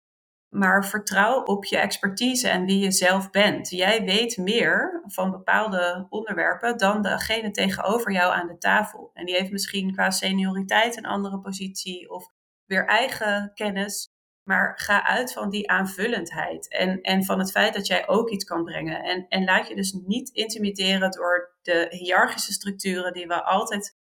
Maar vertrouw op je expertise en wie je zelf bent. Jij weet meer van bepaalde onderwerpen dan degene tegenover jou aan de tafel. En die heeft misschien qua senioriteit een andere positie of weer eigen kennis. Maar ga uit van die aanvullendheid en, en van het feit dat jij ook iets kan brengen. En, en laat je dus niet intimideren door de hiërarchische structuren die we altijd,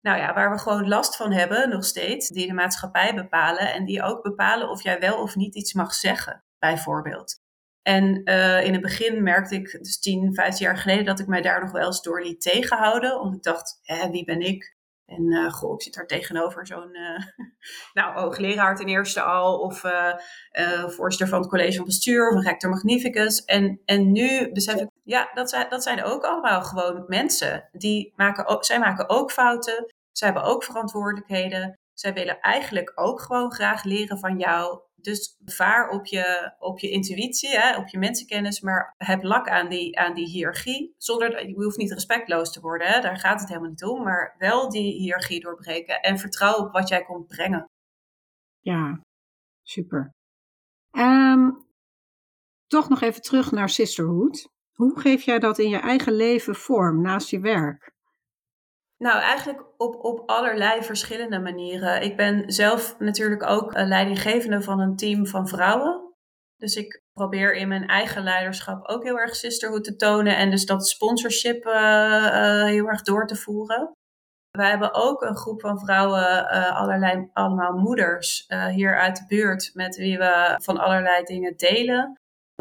nou ja, waar we gewoon last van hebben nog steeds, die de maatschappij bepalen en die ook bepalen of jij wel of niet iets mag zeggen, bijvoorbeeld. En uh, in het begin merkte ik, dus 10, 15 jaar geleden, dat ik mij daar nog wel eens door liet tegenhouden. Want ik dacht, hè, wie ben ik? En uh, goh, ik zit daar tegenover zo'n, uh, nou, hoogleraar ten eerste al, of uh, voorzitter van het college van bestuur, of een rector magnificus. En, en nu besef ik, ja, dat zijn, dat zijn ook allemaal gewoon mensen. Die maken ook, zij maken ook fouten, zij hebben ook verantwoordelijkheden. Zij willen eigenlijk ook gewoon graag leren van jou. Dus vaar op je, op je intuïtie, hè, op je mensenkennis, maar heb lak aan die, aan die hiërarchie. Zonder, je hoeft niet respectloos te worden, hè, daar gaat het helemaal niet om. Maar wel die hiërarchie doorbreken en vertrouw op wat jij komt brengen. Ja, super. Um, toch nog even terug naar Sisterhood. Hoe geef jij dat in je eigen leven vorm naast je werk? Nou, eigenlijk op, op allerlei verschillende manieren. Ik ben zelf natuurlijk ook leidinggevende van een team van vrouwen. Dus ik probeer in mijn eigen leiderschap ook heel erg sisterhood te tonen en dus dat sponsorship uh, uh, heel erg door te voeren. Wij hebben ook een groep van vrouwen, uh, allerlei, allemaal moeders hier uit de buurt, met wie we van allerlei dingen delen.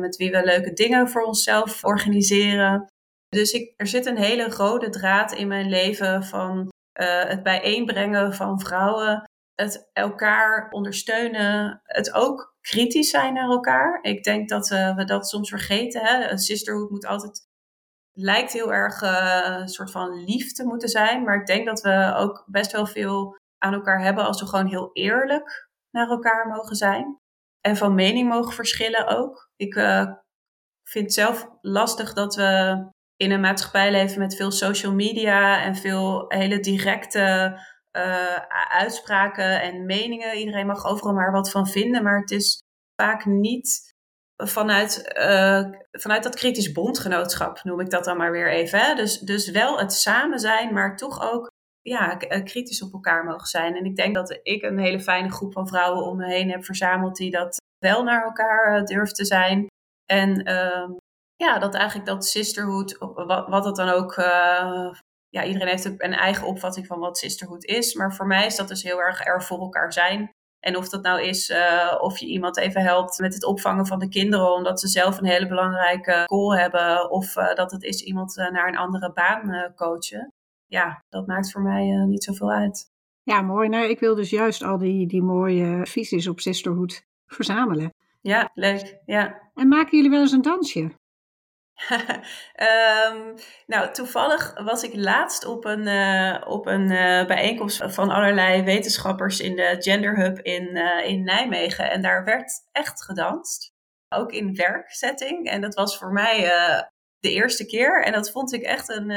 Met wie we leuke dingen voor onszelf organiseren. Dus ik, er zit een hele rode draad in mijn leven van uh, het bijeenbrengen van vrouwen, het elkaar ondersteunen, het ook kritisch zijn naar elkaar. Ik denk dat uh, we dat soms vergeten. Hè? Een sisterhood moet altijd, lijkt heel erg uh, een soort van lief te moeten zijn, maar ik denk dat we ook best wel veel aan elkaar hebben als we gewoon heel eerlijk naar elkaar mogen zijn. En van mening mogen verschillen ook. Ik vind zelf lastig dat we in een maatschappij leven met veel social media en veel hele directe uh, uitspraken en meningen. Iedereen mag overal maar wat van vinden, maar het is vaak niet vanuit, uh, vanuit dat kritisch bondgenootschap, noem ik dat dan maar weer even. Hè? Dus, dus wel het samen zijn, maar toch ook ja, kritisch op elkaar mogen zijn. En ik denk dat ik een hele fijne groep van vrouwen om me heen heb verzameld die dat wel naar elkaar durft te zijn. En uh, ja, dat eigenlijk dat sisterhood, wat, wat het dan ook, uh, ja, iedereen heeft een eigen opvatting van wat sisterhood is. Maar voor mij is dat dus heel erg er voor elkaar zijn. En of dat nou is uh, of je iemand even helpt met het opvangen van de kinderen, omdat ze zelf een hele belangrijke goal hebben. Of uh, dat het is iemand naar een andere baan coachen. Ja, dat maakt voor mij niet zoveel uit. Ja, mooi. Nou, ik wil dus juist al die, die mooie visies op sisterhood verzamelen. Ja, leuk. Ja. En maken jullie wel eens een dansje? Um, nou, toevallig was ik laatst op een, uh, op een uh, bijeenkomst van allerlei wetenschappers in de Gender Hub in, uh, in Nijmegen. En daar werd echt gedanst. Ook in werksetting. En dat was voor mij de eerste keer. En dat vond ik echt een,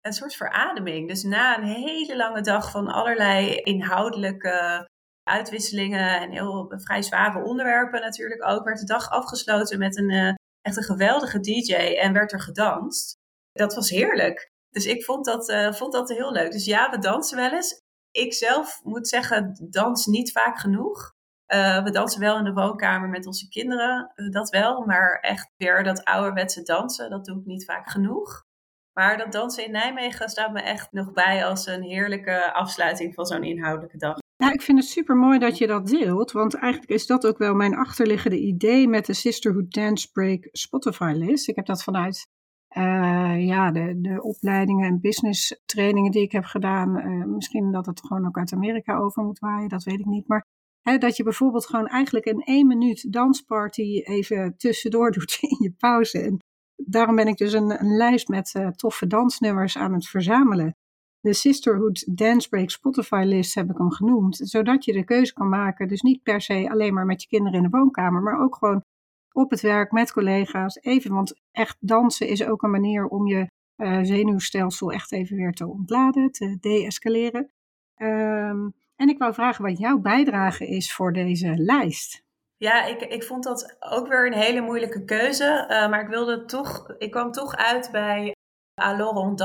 een soort verademing. Dus na een hele lange dag van allerlei inhoudelijke uitwisselingen en heel vrij zware onderwerpen natuurlijk ook, werd de dag afgesloten met een echt een geweldige DJ en werd er gedanst. Dat was heerlijk. Dus ik vond dat, uh, vond dat heel leuk. Dus ja, we dansen wel eens. Ik zelf moet zeggen, dans niet vaak genoeg. Uh, we dansen wel in de woonkamer met onze kinderen, uh, dat wel. Maar echt weer dat ouderwetse dansen, dat doe ik niet vaak genoeg. Maar dat dansen in Nijmegen staat me echt nog bij als een heerlijke afsluiting van zo'n inhoudelijke dag. Ja, ik vind het super mooi dat je dat deelt, want eigenlijk is dat ook wel mijn achterliggende idee met de Sisterhood Dance Break Spotify list. Ik heb dat vanuit uh, ja, de, de opleidingen en business trainingen die ik heb gedaan. Uh, misschien dat het gewoon ook uit Amerika over moet waaien, dat weet ik niet. Maar hè, dat je bijvoorbeeld gewoon eigenlijk een één minuut dansparty even tussendoor doet in je pauze. En daarom ben ik dus een, een lijst met uh, toffe dansnummers aan het verzamelen de Sisterhood Dance Break Spotify list heb ik hem genoemd. Zodat je de keuze kan maken. Dus niet per se alleen maar met je kinderen in de woonkamer, maar ook gewoon op het werk met collega's. Even, want echt dansen is ook een manier om je eh, zenuwstelsel echt even weer te ontladen, te deescaleren. Ehm, en ik wou vragen wat jouw bijdrage is voor deze lijst. Ja, ik, ik vond dat ook weer een hele moeilijke keuze. eh, maar ik wilde toch, ik kwam toch uit bij Alors on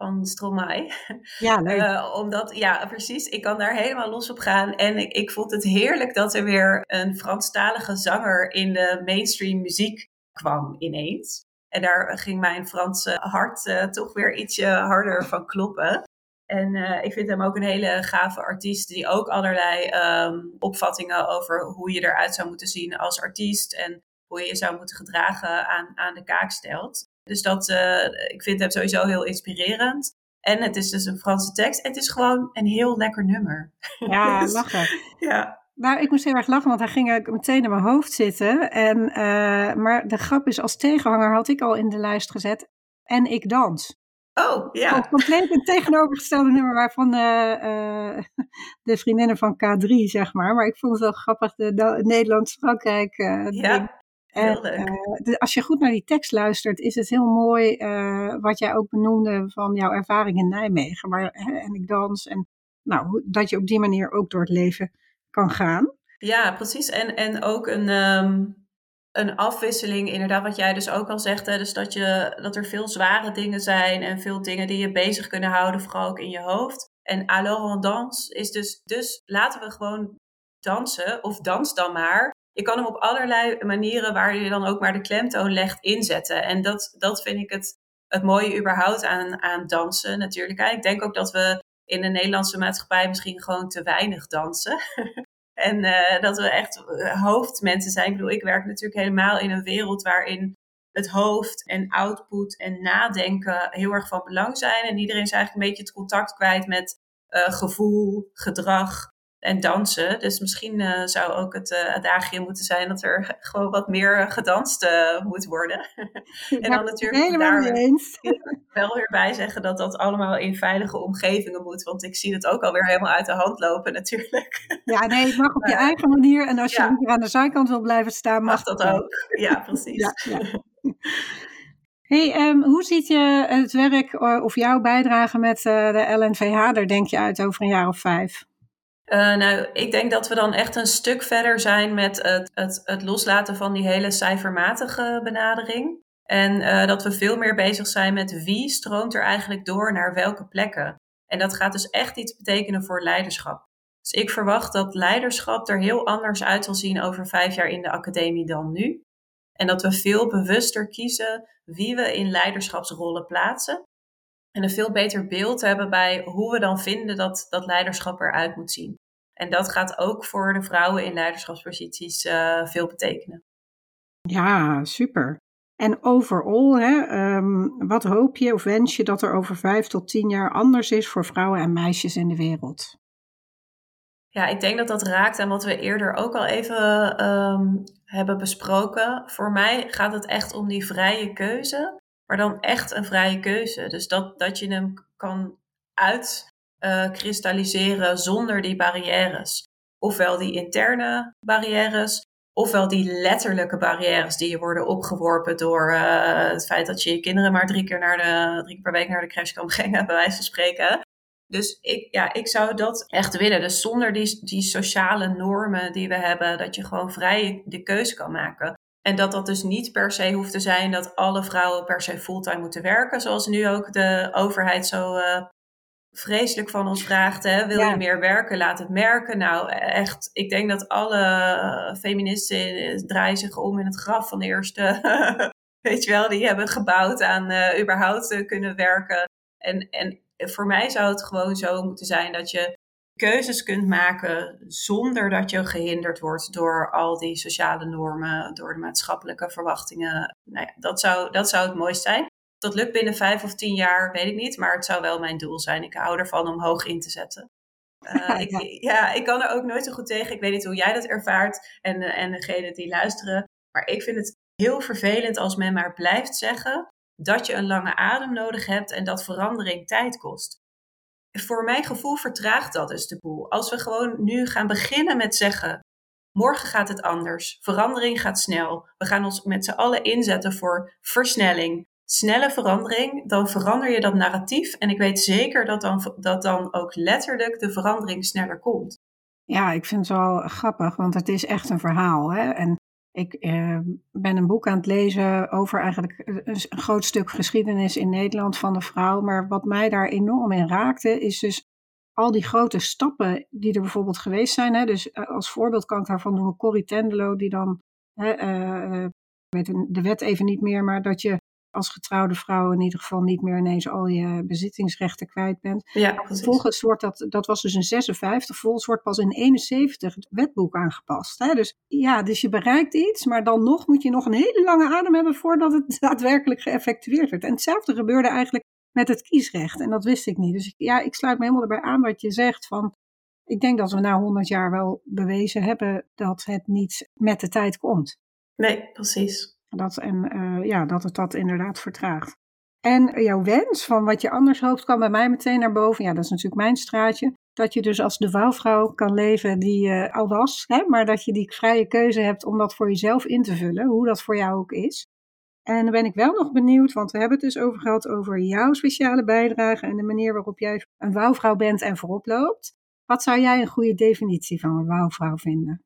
van Stromae. Ja, leuk. Eh, omdat, ja, precies. Ik kan daar helemaal los op gaan. En ik, ik vond het heerlijk dat er weer een Franstalige zanger in de mainstream muziek kwam ineens. En daar ging mijn Franse hart eh, toch weer ietsje harder van kloppen. En eh, ik vind hem ook een hele gave artiest die ook allerlei ehm, opvattingen over hoe je eruit zou moeten zien als artiest en hoe je je zou moeten gedragen aan, aan de kaak stelt. Dus dat, eh, ik vind hem sowieso heel inspirerend. En het is dus een Franse tekst. Het is gewoon een heel lekker nummer. ja, dus- lachen. Ja, Nou, ik moest heel erg lachen, want hij ging meteen in mijn hoofd zitten. En, eh, maar de grap is, als tegenhanger had ik al in de lijst gezet. En ik dans. oh ja. Gewoon compleet een tegenovergestelde nummer waarvan eh, de vriendinnen van K3, zeg maar. Maar ik vond het wel grappig, de, de Nederlands-Frankrijk ding. Ja, En, heel leuk. eh, de- als je goed naar die tekst luistert, is het heel mooi eh, wat jij ook benoemde van jouw ervaring in Nijmegen. Maar, hè, en ik dans en nou, hoe- dat je op die manier ook door het leven kan gaan. Ja, precies. En, en ook een, ehm, een afwisseling, inderdaad, wat jij dus ook al zegt. Hè, dus dat, je, dat er veel zware dingen zijn en veel dingen die je bezig kunnen houden, vooral ook in je hoofd. En alors on danse is dus, dus laten we gewoon dansen, of dans dan maar. Je kan hem op allerlei manieren waar je dan ook maar de klemtoon legt inzetten. En dat, dat vind ik het, het mooie überhaupt aan, aan dansen natuurlijk. Ik denk ook dat we in de Nederlandse maatschappij misschien gewoon te weinig dansen. En eh, dat we echt eh, hoofdmensen zijn. Ik bedoel, ik werk natuurlijk helemaal in een wereld waarin het hoofd en output en nadenken heel erg van belang zijn. En iedereen is eigenlijk een beetje het contact kwijt met eh, gevoel, gedrag en dansen. Dus misschien eh, zou ook het uh, adagium moeten zijn dat er gewoon wat meer gedanst uh, moet worden. en dan natuurlijk helemaal daar eens. wel weer bij zeggen dat dat allemaal in veilige omgevingen moet. Want ik zie het ook alweer helemaal uit de hand lopen natuurlijk. Ja, nee, het mag op je eigen manier. En als je ja. aan de zijkant wil blijven staan, mag, mag dat ook. Ja, precies. ja. Hey, um, hoe ziet je het werk of jouw bijdrage met de LNVH er denk je uit over een jaar of vijf? Uh, nou, ik denk dat we dan echt een stuk verder zijn met het, het, het loslaten van die hele cijfermatige benadering. En uh, dat we veel meer bezig zijn met wie stroomt er eigenlijk door naar welke plekken. En dat gaat dus echt iets betekenen voor leiderschap. Dus ik verwacht dat leiderschap er heel anders uit zal zien over vijf jaar in de academie dan nu. En dat we veel bewuster kiezen wie we in leiderschapsrollen plaatsen. En een veel beter beeld hebben bij hoe we dan vinden dat dat leiderschap eruit moet zien. En dat gaat ook voor de vrouwen in leiderschapsposities uh, veel betekenen. Ja, super. En overal, hè, um, wat hoop je of wens je dat er over vijf tot tien jaar anders is voor vrouwen en meisjes in de wereld? Ja, ik denk dat dat raakt aan wat we eerder ook al even um, hebben besproken. Voor mij gaat het echt om die vrije keuze, maar dan echt een vrije keuze. Dus dat, dat je hem kan uitkristalliseren uh, zonder die barrières. Ofwel die interne barrières, ofwel die letterlijke barrières die je worden opgeworpen door uh, het feit dat je je kinderen maar drie keer, naar de, drie keer per week naar de crash kan brengen, bij wijze van spreken. Dus ik, ja, ik zou dat echt willen. Dus zonder die, die sociale normen die we hebben, dat je gewoon vrij de keuze kan maken. En dat dat dus niet per se hoeft te zijn dat alle vrouwen per se fulltime moeten werken. Zoals nu ook de overheid zo uh, vreselijk van ons vraagt. Hè? Wil ja. je meer werken? Laat het merken. Nou, echt, ik denk dat alle feministen draaien zich om in het graf van de eerste. weet je wel, die hebben gebouwd aan uh, überhaupt kunnen werken. En, en voor mij zou het gewoon zo moeten zijn dat je keuzes kunt maken zonder dat je gehinderd wordt door al die sociale normen, door de maatschappelijke verwachtingen. Nou ja, dat zou, dat zou het mooist zijn. Dat lukt binnen vijf of tien jaar, weet ik niet, maar het zou wel mijn doel zijn. Ik hou ervan om hoog in te zetten. Uh, ik, ja, ik kan er ook nooit zo goed tegen. Ik weet niet hoe jij dat ervaart en, uh, en degene die luisteren. Maar ik vind het heel vervelend als men maar blijft zeggen dat je een lange adem nodig hebt en dat verandering tijd kost. Voor mijn gevoel vertraagt dat dus de boel. Als we gewoon nu gaan beginnen met zeggen, morgen gaat het anders, verandering gaat snel, we gaan ons met z'n allen inzetten voor versnelling, snelle verandering, dan verander je dat narratief. En ik weet zeker dat dan, dat dan ook letterlijk de verandering sneller komt. Ja, ik vind het wel grappig, want het is echt een verhaal. Hè? En ik eh, ben een boek aan het lezen over eigenlijk een, groot stuk geschiedenis in Nederland van de vrouw. Maar wat mij daar enorm in raakte, is dus al die grote stappen die er bijvoorbeeld geweest zijn. Hè? Dus eh, als voorbeeld kan ik daarvan noemen Corrie Tendelo, die dan, hè, eh, ik weet de wet even niet meer, maar dat je als getrouwde vrouw in ieder geval niet meer ineens al je bezittingsrechten kwijt bent. Ja, precies. Vervolgens wordt dat, dat was dus in 56, vervolgens wordt pas in 71 het wetboek aangepast. Hè? Dus ja, dus je bereikt iets, maar dan nog moet je nog een hele lange adem hebben voordat het daadwerkelijk geëffectueerd wordt. En hetzelfde gebeurde eigenlijk met het kiesrecht en dat wist ik niet. Dus ik, ja, ik sluit me helemaal erbij aan wat je zegt van, ik denk dat we na 100 jaar wel bewezen hebben dat het niet met de tijd komt. Nee, precies. Dat, en eh, ja, dat het dat inderdaad vertraagt. En jouw wens van wat je anders hoopt kwam bij mij meteen naar boven. Ja, dat is natuurlijk mijn straatje. Dat je dus als de wouwvrouw kan leven die je al was. Hè, maar dat je die vrije keuze hebt om dat voor jezelf in te vullen. Hoe dat voor jou ook is. En dan ben ik wel nog benieuwd, want we hebben het dus over gehad over jouw speciale bijdrage. En de manier waarop jij een wouwvrouw bent en voorop loopt. Wat zou jij een goede definitie van een wouwvrouw vinden?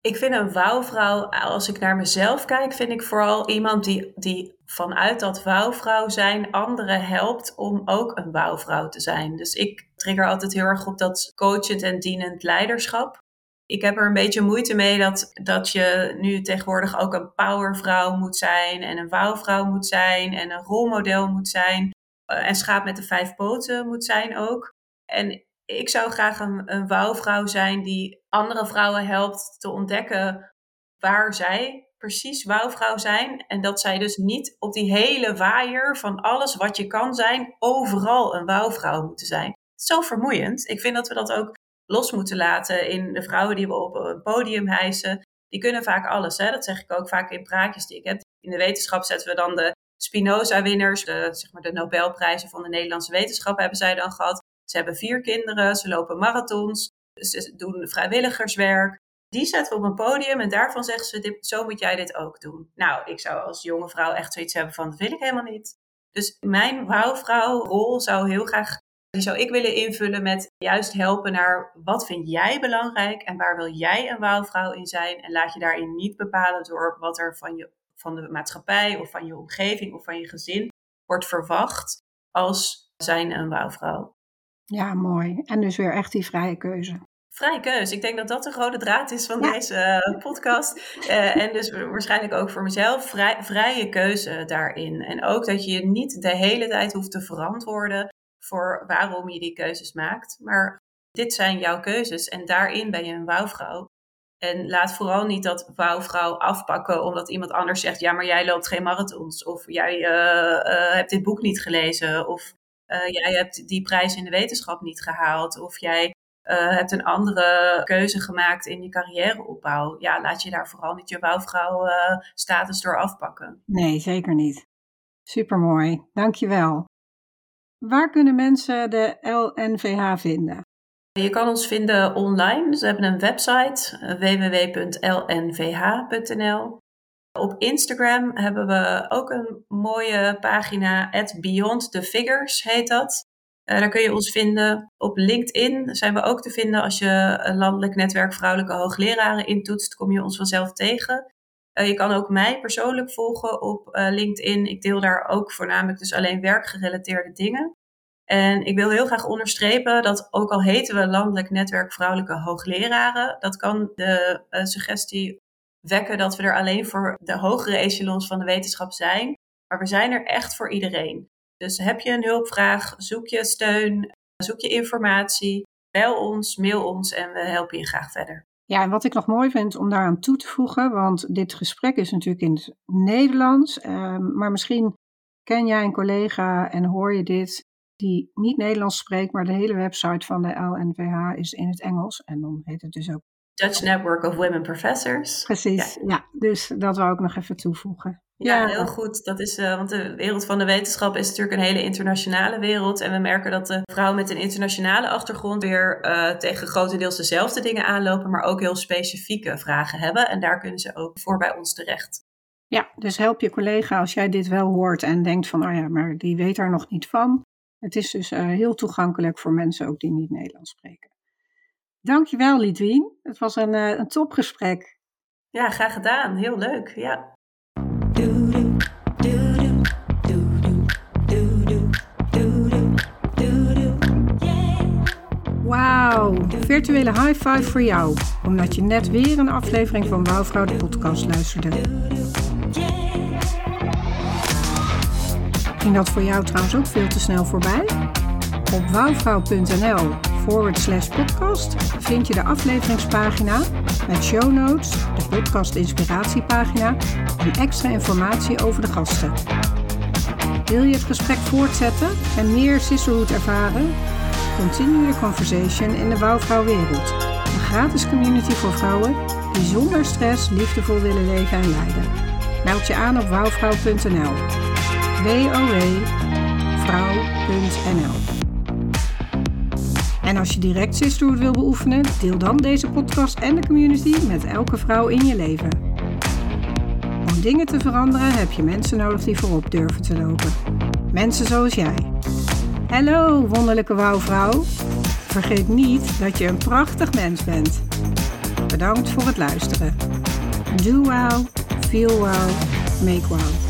Ik vind een wouwvrouw, als ik naar mezelf kijk, vind ik vooral iemand die, die vanuit dat wouwvrouw zijn anderen helpt om ook een wouwvrouw te zijn. Dus ik trigger altijd heel erg op dat coachend en dienend leiderschap. Ik heb er een beetje moeite mee dat, dat je nu tegenwoordig ook een powervrouw moet zijn en een wouwvrouw moet zijn en een rolmodel moet zijn. eh, En schaap met de vijf poten moet zijn ook. En ik zou graag een, een wouwvrouw zijn die andere vrouwen helpt te ontdekken waar zij precies wouwvrouw zijn. En dat zij dus niet op die hele waaier van alles wat je kan zijn, overal een wouwvrouw moeten zijn. Zo vermoeiend. Ik vind dat we dat ook los moeten laten in de vrouwen die we op een podium hijsen. Die kunnen vaak alles. Hè? Dat zeg ik ook vaak in praatjes die ik heb. In de wetenschap zetten we dan de Spinoza-winners, de, zeg maar de Nobelprijzen van de Nederlandse wetenschap hebben zij dan gehad. Ze hebben vier kinderen, ze lopen marathons, ze doen vrijwilligerswerk. Die zetten we op een podium en daarvan zeggen ze, dit, zo moet jij dit ook doen. Nou, ik zou als jonge vrouw echt zoiets hebben van, dat wil ik helemaal niet. Dus mijn wouwvrouw-rol zou heel graag, die zou ik willen invullen met juist helpen naar, wat vind jij belangrijk en waar wil jij een wouwvrouw in zijn? En laat je daarin niet bepalen door wat er van, je, van de maatschappij of van je omgeving of van je gezin wordt verwacht als zijn een wouwvrouw. Ja, mooi. En dus weer echt die vrije keuze. Vrije keus. Ik denk dat dat de rode draad is van Ja. deze eh, podcast. Eh, en dus waarschijnlijk ook voor mezelf vrij, vrije keuze daarin. En ook dat je je niet de hele tijd hoeft te verantwoorden voor waarom je die keuzes maakt. Maar dit zijn jouw keuzes en daarin ben je een wouwvrouw. En laat vooral niet dat wouwvrouw afpakken omdat iemand anders zegt: ja, maar jij loopt geen marathons. Of jij eh, hebt dit boek niet gelezen. Of eh, jij hebt die prijs in de wetenschap niet gehaald. Of jij uh, hebt een andere keuze gemaakt in je carrièreopbouw. Ja, laat je daar vooral niet je wouwvrouw uh, status door afpakken. Nee, zeker niet. Supermooi, dankjewel. Waar kunnen mensen de LNVH vinden? Je kan ons vinden online. We hebben een website www.lnvh.nl. Op Instagram hebben we ook een mooie pagina, at Beyond the Figures heet dat. Uh, daar kun je ons vinden. Op LinkedIn zijn we ook te vinden. Als je een landelijk netwerk vrouwelijke hoogleraren intoetst, kom je ons vanzelf tegen. Uh, je kan ook mij persoonlijk volgen op uh, LinkedIn. Ik deel daar ook voornamelijk dus alleen werkgerelateerde dingen. En ik wil heel graag onderstrepen dat ook al heten we landelijk netwerk vrouwelijke hoogleraren, dat kan de suggestie wekken dat we er alleen voor de hogere echelons van de wetenschap zijn. Maar we zijn er echt voor iedereen. Dus heb je een hulpvraag, zoek je steun, zoek je informatie, bel ons, mail ons en we helpen je graag verder. Ja, en wat ik nog mooi vind om daaraan toe te voegen, want dit gesprek is natuurlijk in het Nederlands, uh, maar misschien ken jij een collega en hoor je dit die niet Nederlands spreekt, maar de hele website van de LNVH is in het Engels en dan heet het dus ook Dutch Network of Women Professors. Precies, ja. ja dus dat wou ik nog even toevoegen. Ja, heel goed. Dat is, uh, want de wereld van de wetenschap is natuurlijk een hele internationale wereld. En we merken dat de vrouwen met een internationale achtergrond weer uh, tegen grotendeels dezelfde dingen aanlopen, maar ook heel specifieke vragen hebben. En daar kunnen ze ook voor bij ons terecht. Ja, dus help je collega als jij dit wel hoort en denkt van, oh ja, maar die weet daar nog niet van. Het is dus uh, heel toegankelijk voor mensen ook die niet Nederlands spreken. Dankjewel, Lidwien. Het was een, uh, een topgesprek. Ja, graag gedaan. Heel leuk. Ja. Wauw, virtuele high five voor jou, omdat je net weer een aflevering van Wouwvrouw de podcast luisterde. Ging dat voor jou trouwens ook veel te snel voorbij? Op wouwvrouw.nl forward slash podcast vind je de afleveringspagina met show notes, de podcast inspiratiepagina en extra informatie over de gasten. Wil je het gesprek voortzetten en meer sisterhood ervaren? Continue the Conversation in de Bouwvrouwwereld. Een gratis community voor vrouwen die zonder stress liefdevol willen leven en leiden. Meld je aan op wouwvrouw.nl. www.vrouw.nl En als je direct sisterhood wil beoefenen, deel dan deze podcast en de community met elke vrouw in je leven. Om dingen te veranderen heb je mensen nodig die voorop durven te lopen. Mensen zoals jij. Hallo wonderlijke wouwvrouw. Vergeet niet dat je een prachtig mens bent. Bedankt voor het luisteren. Do well, feel well, make well.